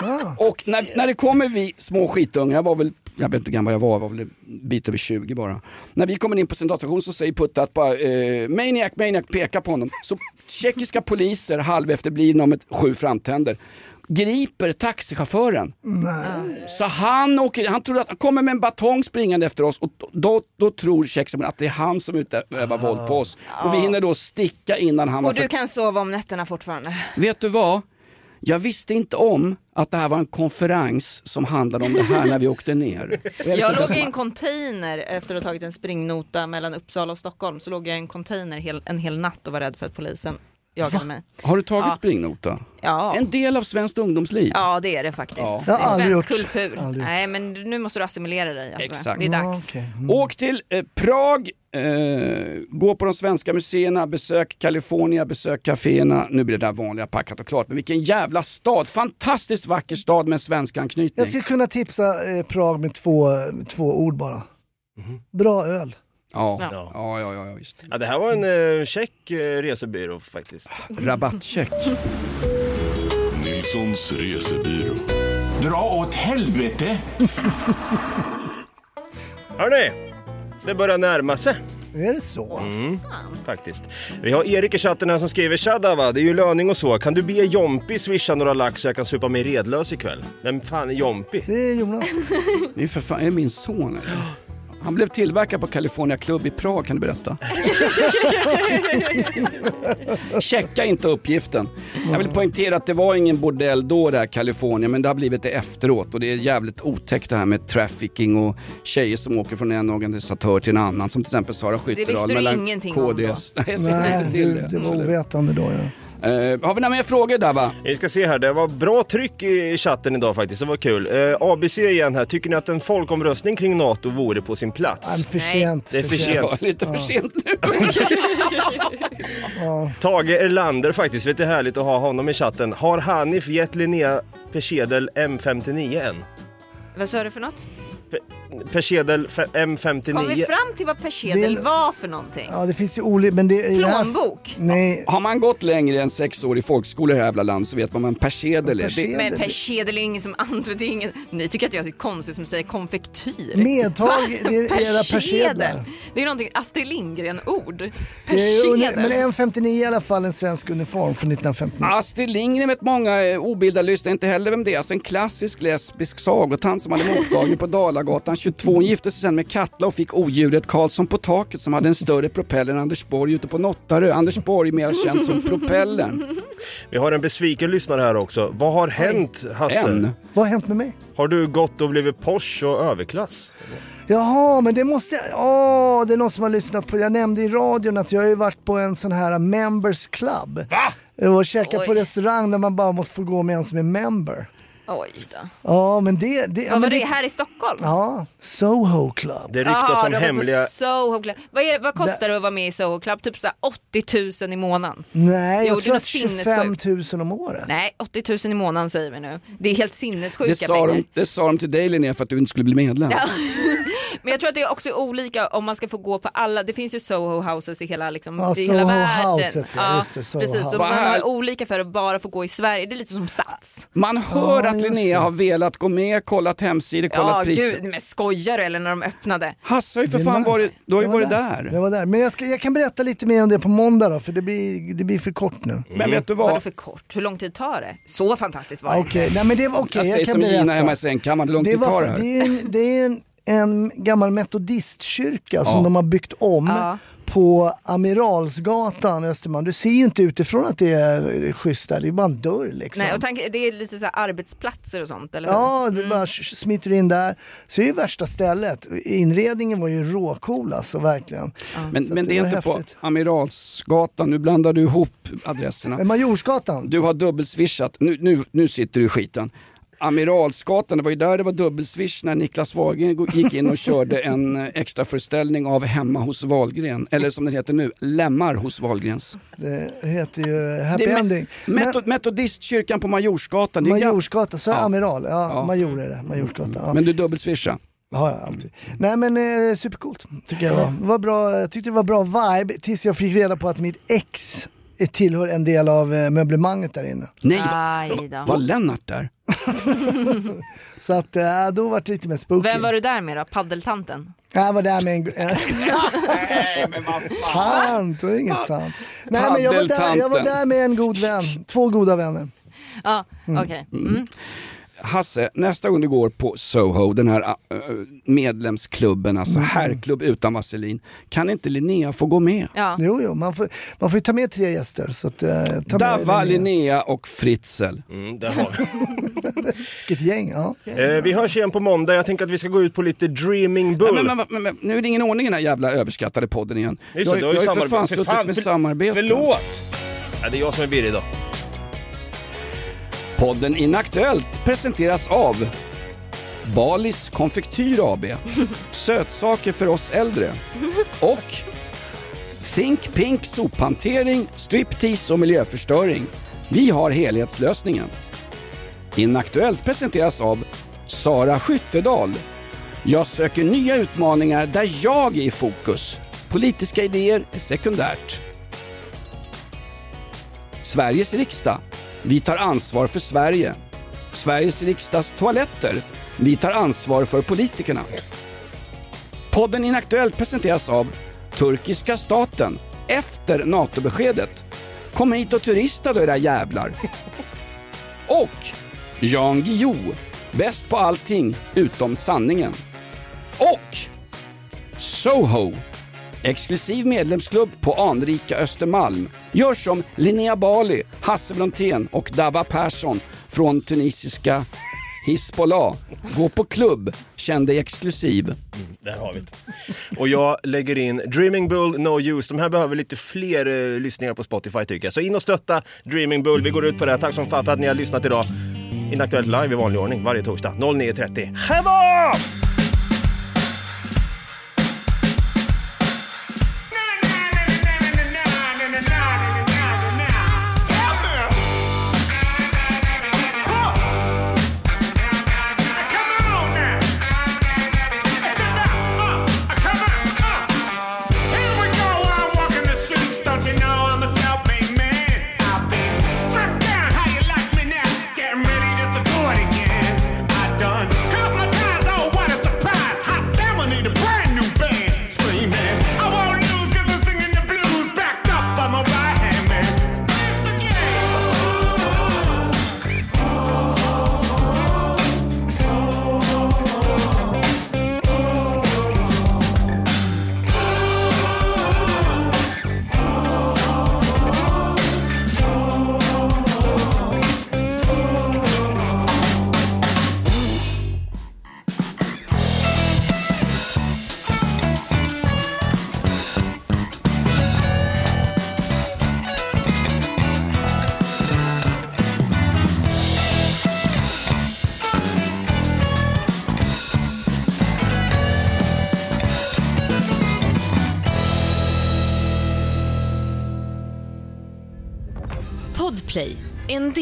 [SPEAKER 2] Ja. Och när, när det kommer vi små skitungar, jag var väl, jag vet inte hur gammal jag var, jag var väl en bit över 20 bara. När vi kommer in på centralstationen så säger Putte att bara, eh, Maniac, Maniac pekar på honom. Så tjeckiska poliser, halv efterblivna med sju framtänder, griper taxichauffören. Så han, åker, han tror att han kommer med en batong springande efter oss och då, då tror tjeckisen att det är han som utövar våld på oss. Och vi hinner då sticka innan han
[SPEAKER 3] Och du
[SPEAKER 2] för-
[SPEAKER 3] kan sova om nätterna fortfarande.
[SPEAKER 2] Vet du vad? Jag visste inte om att det här var en konferens som handlade om det här när vi åkte ner.
[SPEAKER 3] Jag
[SPEAKER 2] inte
[SPEAKER 3] låg i en container efter att ha tagit en springnota mellan Uppsala och Stockholm. Så låg jag i en container hel, en hel natt och var rädd för att polisen jagade mig.
[SPEAKER 2] Har du tagit
[SPEAKER 3] Ja.
[SPEAKER 2] springnota?
[SPEAKER 3] Ja.
[SPEAKER 2] En del av svenskt ungdomsliv.
[SPEAKER 3] Ja det är det faktiskt.
[SPEAKER 2] Ja.
[SPEAKER 3] Det är svensk kultur.
[SPEAKER 2] Aldrig.
[SPEAKER 3] Nej men nu måste du assimilera dig. Alltså.
[SPEAKER 2] Exakt.
[SPEAKER 3] Det är dags.
[SPEAKER 2] Åk till eh, Prag, eh, gå på de svenska museerna, besök California, besök kaféerna. Nu blir det där vanliga packat och klart. Men vilken jävla stad! Fantastiskt vacker stad med en svensk anknytning.
[SPEAKER 4] Jag skulle kunna tipsa eh, Prag med två, två ord bara. Bra öl.
[SPEAKER 2] Ja,
[SPEAKER 5] Ja.
[SPEAKER 2] ja, ja, ja, visst.
[SPEAKER 5] Ja, det här var en eh, check eh, resebyrå faktiskt.
[SPEAKER 2] Rabattcheck.
[SPEAKER 10] Nilssons resebyrå.
[SPEAKER 11] Dra åt helvete!
[SPEAKER 5] Hörni, det börjar närma sig.
[SPEAKER 4] Är det så?
[SPEAKER 5] Mm, faktiskt. Vi har Erik i chatten här som skriver Tjadda va, det är ju löning och så. Kan du be Jompi swisha några lax så jag kan supa mig redlös ikväll? Vem fan är Jompi?
[SPEAKER 4] Det är Jonas.
[SPEAKER 2] Det är för fan, är det min son eller? Han blev tillverkad på California Club i Prag kan du berätta. Checka inte uppgiften. Jag vill poängtera att det var ingen bordell då det här California men det har blivit det efteråt och det är jävligt otäckt det här med trafficking och tjejer som åker från en organisatör till en annan som till exempel Sara
[SPEAKER 3] visste
[SPEAKER 2] Skyttedal
[SPEAKER 3] du
[SPEAKER 2] mellan
[SPEAKER 3] ingenting om
[SPEAKER 2] KDS. Nej, jag känner
[SPEAKER 4] Nej,
[SPEAKER 2] till
[SPEAKER 4] det,
[SPEAKER 2] det.
[SPEAKER 4] det var ovetande då ja.
[SPEAKER 2] Eh, har vi några mer frågor där va?
[SPEAKER 5] Vi ska se här, det var bra tryck i chatten idag faktiskt, det var kul. Eh, ABC igen här, tycker ni att en folkomröstning kring NATO vore på sin plats?
[SPEAKER 4] Nej, för sent.
[SPEAKER 5] Det är för
[SPEAKER 2] Ja,
[SPEAKER 5] sent.
[SPEAKER 2] lite för sent nu.
[SPEAKER 5] Tage Erlander faktiskt, vet det är härligt att ha honom i chatten. Har Hanif gett Linnea Persedel M59 än?
[SPEAKER 3] Vad sa du för något?
[SPEAKER 5] Persedel fe- M59.
[SPEAKER 3] Kom vi fram till vad persedel
[SPEAKER 4] Det är-
[SPEAKER 3] var för någonting?
[SPEAKER 4] Ja det finns ju olika, men det i det här...
[SPEAKER 3] Plånbok?
[SPEAKER 4] Nej,
[SPEAKER 2] Har man gått längre än sex år i folkskola i det här jävla land så vet man vad en persedel är. Det.
[SPEAKER 3] Men persedel är ingen som använder, det är ingen, ni tycker att jag är så konstig som säger konfektyr.
[SPEAKER 4] Medtag,
[SPEAKER 3] Va?
[SPEAKER 4] det är era persedlar.
[SPEAKER 3] Det är någonting är Lindgren-ord.
[SPEAKER 4] det är ju,
[SPEAKER 3] Persedel.
[SPEAKER 4] men M59 är i alla fall en svensk uniform från 1959.
[SPEAKER 2] Astrid Lindgren vet många eh, obildade lyssnare inte heller vem det är. Alltså en klassisk lesbisk sagotant som hade mottagning på Dalagatan 22. Hon gifte sig sen med Katla och fick odjuret Karlsson på taket som hade en större propeller än Anders Borg ute på Nottarö. Anders Borg mer känd som Propellern.
[SPEAKER 5] Vi har en besviken lyssnare här också. Vad har hänt Hasse?
[SPEAKER 2] En.
[SPEAKER 4] Vad har hänt med mig?
[SPEAKER 5] Har du gått och blivit Porsche och överklass?
[SPEAKER 4] Jaha, men det måste jag... Åh, det är någon som har lyssnat på... Jag nämnde i radion att jag har ju varit på en sån här members club. Va? Och käkat på restaurang där man bara måste få gå med en som är member.
[SPEAKER 3] Oj då.
[SPEAKER 4] Ja men det... det ja,
[SPEAKER 3] Vad var
[SPEAKER 4] men
[SPEAKER 3] det? Här i Stockholm?
[SPEAKER 4] Ja, Soho Club.
[SPEAKER 5] Det ryktas om
[SPEAKER 3] du var på
[SPEAKER 5] hemliga...
[SPEAKER 3] Soho Club. Vad, är, vad kostar det att vara med i Soho Club? Typ så här 80 000 i månaden.
[SPEAKER 4] Nej,
[SPEAKER 3] Jo,
[SPEAKER 4] jag
[SPEAKER 3] det är
[SPEAKER 4] tror
[SPEAKER 3] något
[SPEAKER 4] att 25
[SPEAKER 3] sinnessjukt.
[SPEAKER 4] 000 om året.
[SPEAKER 3] Nej, 80 000 i månaden säger vi nu. Det är helt sinnessjuka
[SPEAKER 2] Det sa,
[SPEAKER 3] pengar.
[SPEAKER 2] de, det sa de till dig Linnea för att du inte skulle bli medlem.
[SPEAKER 3] Men jag tror att det är också olika om man ska få gå på alla, det finns ju Soho houses i hela, liksom,
[SPEAKER 4] Ja,
[SPEAKER 3] i hela världen.
[SPEAKER 4] Houset, ja, just det, Soho
[SPEAKER 3] precis,
[SPEAKER 4] House.
[SPEAKER 3] så man har olika för att bara få gå i Sverige, det är lite som Sats.
[SPEAKER 2] Man hör
[SPEAKER 4] Ja,
[SPEAKER 2] att Linnea har velat gå med, kollat hemsidor, kollat
[SPEAKER 3] Ja
[SPEAKER 2] priser.
[SPEAKER 3] gud, men skojar du eller när de öppnade?
[SPEAKER 2] Hasse har ju för fan
[SPEAKER 4] nice.
[SPEAKER 2] varit, du har ju
[SPEAKER 4] Jag var
[SPEAKER 2] varit där.
[SPEAKER 4] Jag var där. Men jag, ska, jag kan berätta lite mer om det på måndag då, för det blir, det blir för kort nu.
[SPEAKER 2] Men vet du
[SPEAKER 3] Vadå
[SPEAKER 2] vad?
[SPEAKER 3] för kort? Hur lång tid tar det? Så fantastiskt var det
[SPEAKER 4] Okej,
[SPEAKER 3] inte.
[SPEAKER 4] nej men det var okej,
[SPEAKER 2] Jag
[SPEAKER 4] jag,
[SPEAKER 2] säger
[SPEAKER 4] kan
[SPEAKER 2] som Gina
[SPEAKER 4] berätta.
[SPEAKER 2] hemma i sängkammaren, hur lång tid tar det här?
[SPEAKER 4] det är en, det är en, en gammal metodistkyrka som
[SPEAKER 2] Ja.
[SPEAKER 4] de har byggt om
[SPEAKER 3] Ja.
[SPEAKER 4] på Amiralsgatan Östermalm. Du ser ju inte utifrån att det är schysst där, det är bara en dörr liksom.
[SPEAKER 3] Nej, och tank, det är lite så här arbetsplatser och sånt, eller hur?
[SPEAKER 4] Ja, du bara sh- smiter in där. Så det är ju värsta stället. Inredningen var ju råcool alltså, verkligen.
[SPEAKER 2] Men,
[SPEAKER 4] Så
[SPEAKER 2] men
[SPEAKER 4] att
[SPEAKER 2] det är inte på
[SPEAKER 4] häftigt.
[SPEAKER 2] Amiralsgatan, nu blandar du ihop adresserna.
[SPEAKER 4] Men Majorsgatan?
[SPEAKER 2] Du har dubbelswishat, nu, nu, nu sitter du i skiten. Amiralsgatan, det var ju där det var dubbelswish när Niklas Wahlgren gick in och körde en eh, extra föreställning av Hemma hos Wahlgren, eller som den heter nu, Lemmar hos Wahlgrens.
[SPEAKER 4] Det heter ju Happy
[SPEAKER 2] Det är
[SPEAKER 4] Ending. Men,
[SPEAKER 2] Meto- Metodistkyrkan på Majorsgatan.
[SPEAKER 4] Majorsgatan, så är
[SPEAKER 2] Ja.
[SPEAKER 4] Amiral. Ja,
[SPEAKER 2] Ja.
[SPEAKER 4] Major är det. Majorsgatan. Ja.
[SPEAKER 2] Men du dubbelswisha.
[SPEAKER 4] Ja, alltid. Nej men eh, supercoolt tycker jag det var. Var bra, jag tyckte det var bra vibe tills jag fick reda på att mitt ex tillhör en del av eh, möblemanget där inne.
[SPEAKER 2] Nej, va- var Lennart där?
[SPEAKER 4] Så att eh, då var det lite mer spooky.
[SPEAKER 3] Vem var du där med då? Paddeltanten?
[SPEAKER 4] Jag var där med en... eh, tant, och ingen tant. Nej men jag var, där, jag var där med en god vän, två goda vänner.
[SPEAKER 3] Ja, okej. Mm.
[SPEAKER 2] Hasse, nästa gång du går på Soho, den här äh, medlemsklubben, alltså
[SPEAKER 4] Mm.
[SPEAKER 2] herrklubb utan vaselin, kan inte Linnea få gå med?
[SPEAKER 3] Ja.
[SPEAKER 4] Jo, jo, man får, man får ju ta med tre gäster. Så att, eh, ta med
[SPEAKER 2] Dava,
[SPEAKER 4] Linnea.
[SPEAKER 2] Linnea och Fritzl.
[SPEAKER 5] Mm, där har vi.
[SPEAKER 4] Vilket gäng, ja.
[SPEAKER 5] Eh, vi hörs igen på måndag. Jag tänker att vi ska gå ut på lite Dreaming Bull.
[SPEAKER 2] Men, men, men, men, nu är det ingen ordning i den här jävla överskattade podden igen.
[SPEAKER 5] Just
[SPEAKER 2] du har, ju- för fan suttit med
[SPEAKER 5] för-
[SPEAKER 2] samarbete.
[SPEAKER 5] Förlåt! Ja, det är jag som är Birre idag.
[SPEAKER 2] Podden Inaktuellt presenteras av Balis Konfektyr AB, sötsaker för oss äldre och Think Pink sophantering, striptease och miljöförstöring. Vi har helhetslösningen. Inaktuellt presenteras av Sara Skyttedal. Jag söker nya utmaningar där jag är i fokus. Politiska idéer är sekundärt. Sveriges riksdag. Vi tar ansvar för Sverige. Sveriges riksdags toaletter. Vi tar ansvar för politikerna. Podden Inaktuellt presenteras av Turkiska staten. Efter NATO-beskedet. Kom hit och turista då era jävlar. Och Jan Guillou. Bäst på allting utom sanningen. Och Soho. Exklusiv medlemsklubb på anrika Östermalm. Gör som Linnea Bali, Hasse Brontén och Dava Persson från tunisiska Hizbollah. Gå på klubb, känn dig exklusiv.
[SPEAKER 5] Mm, där har vi det. Och jag lägger in Dreaming Bull, No Use. De här behöver lite fler eh, lyssningar på Spotify tycker jag. Så in och stötta Dreaming Bull. Vi går ut på det här. Tack som fan för att ni har lyssnat idag. Inaktuellt live i vanlig ordning varje torsdag 09.30. Hej då!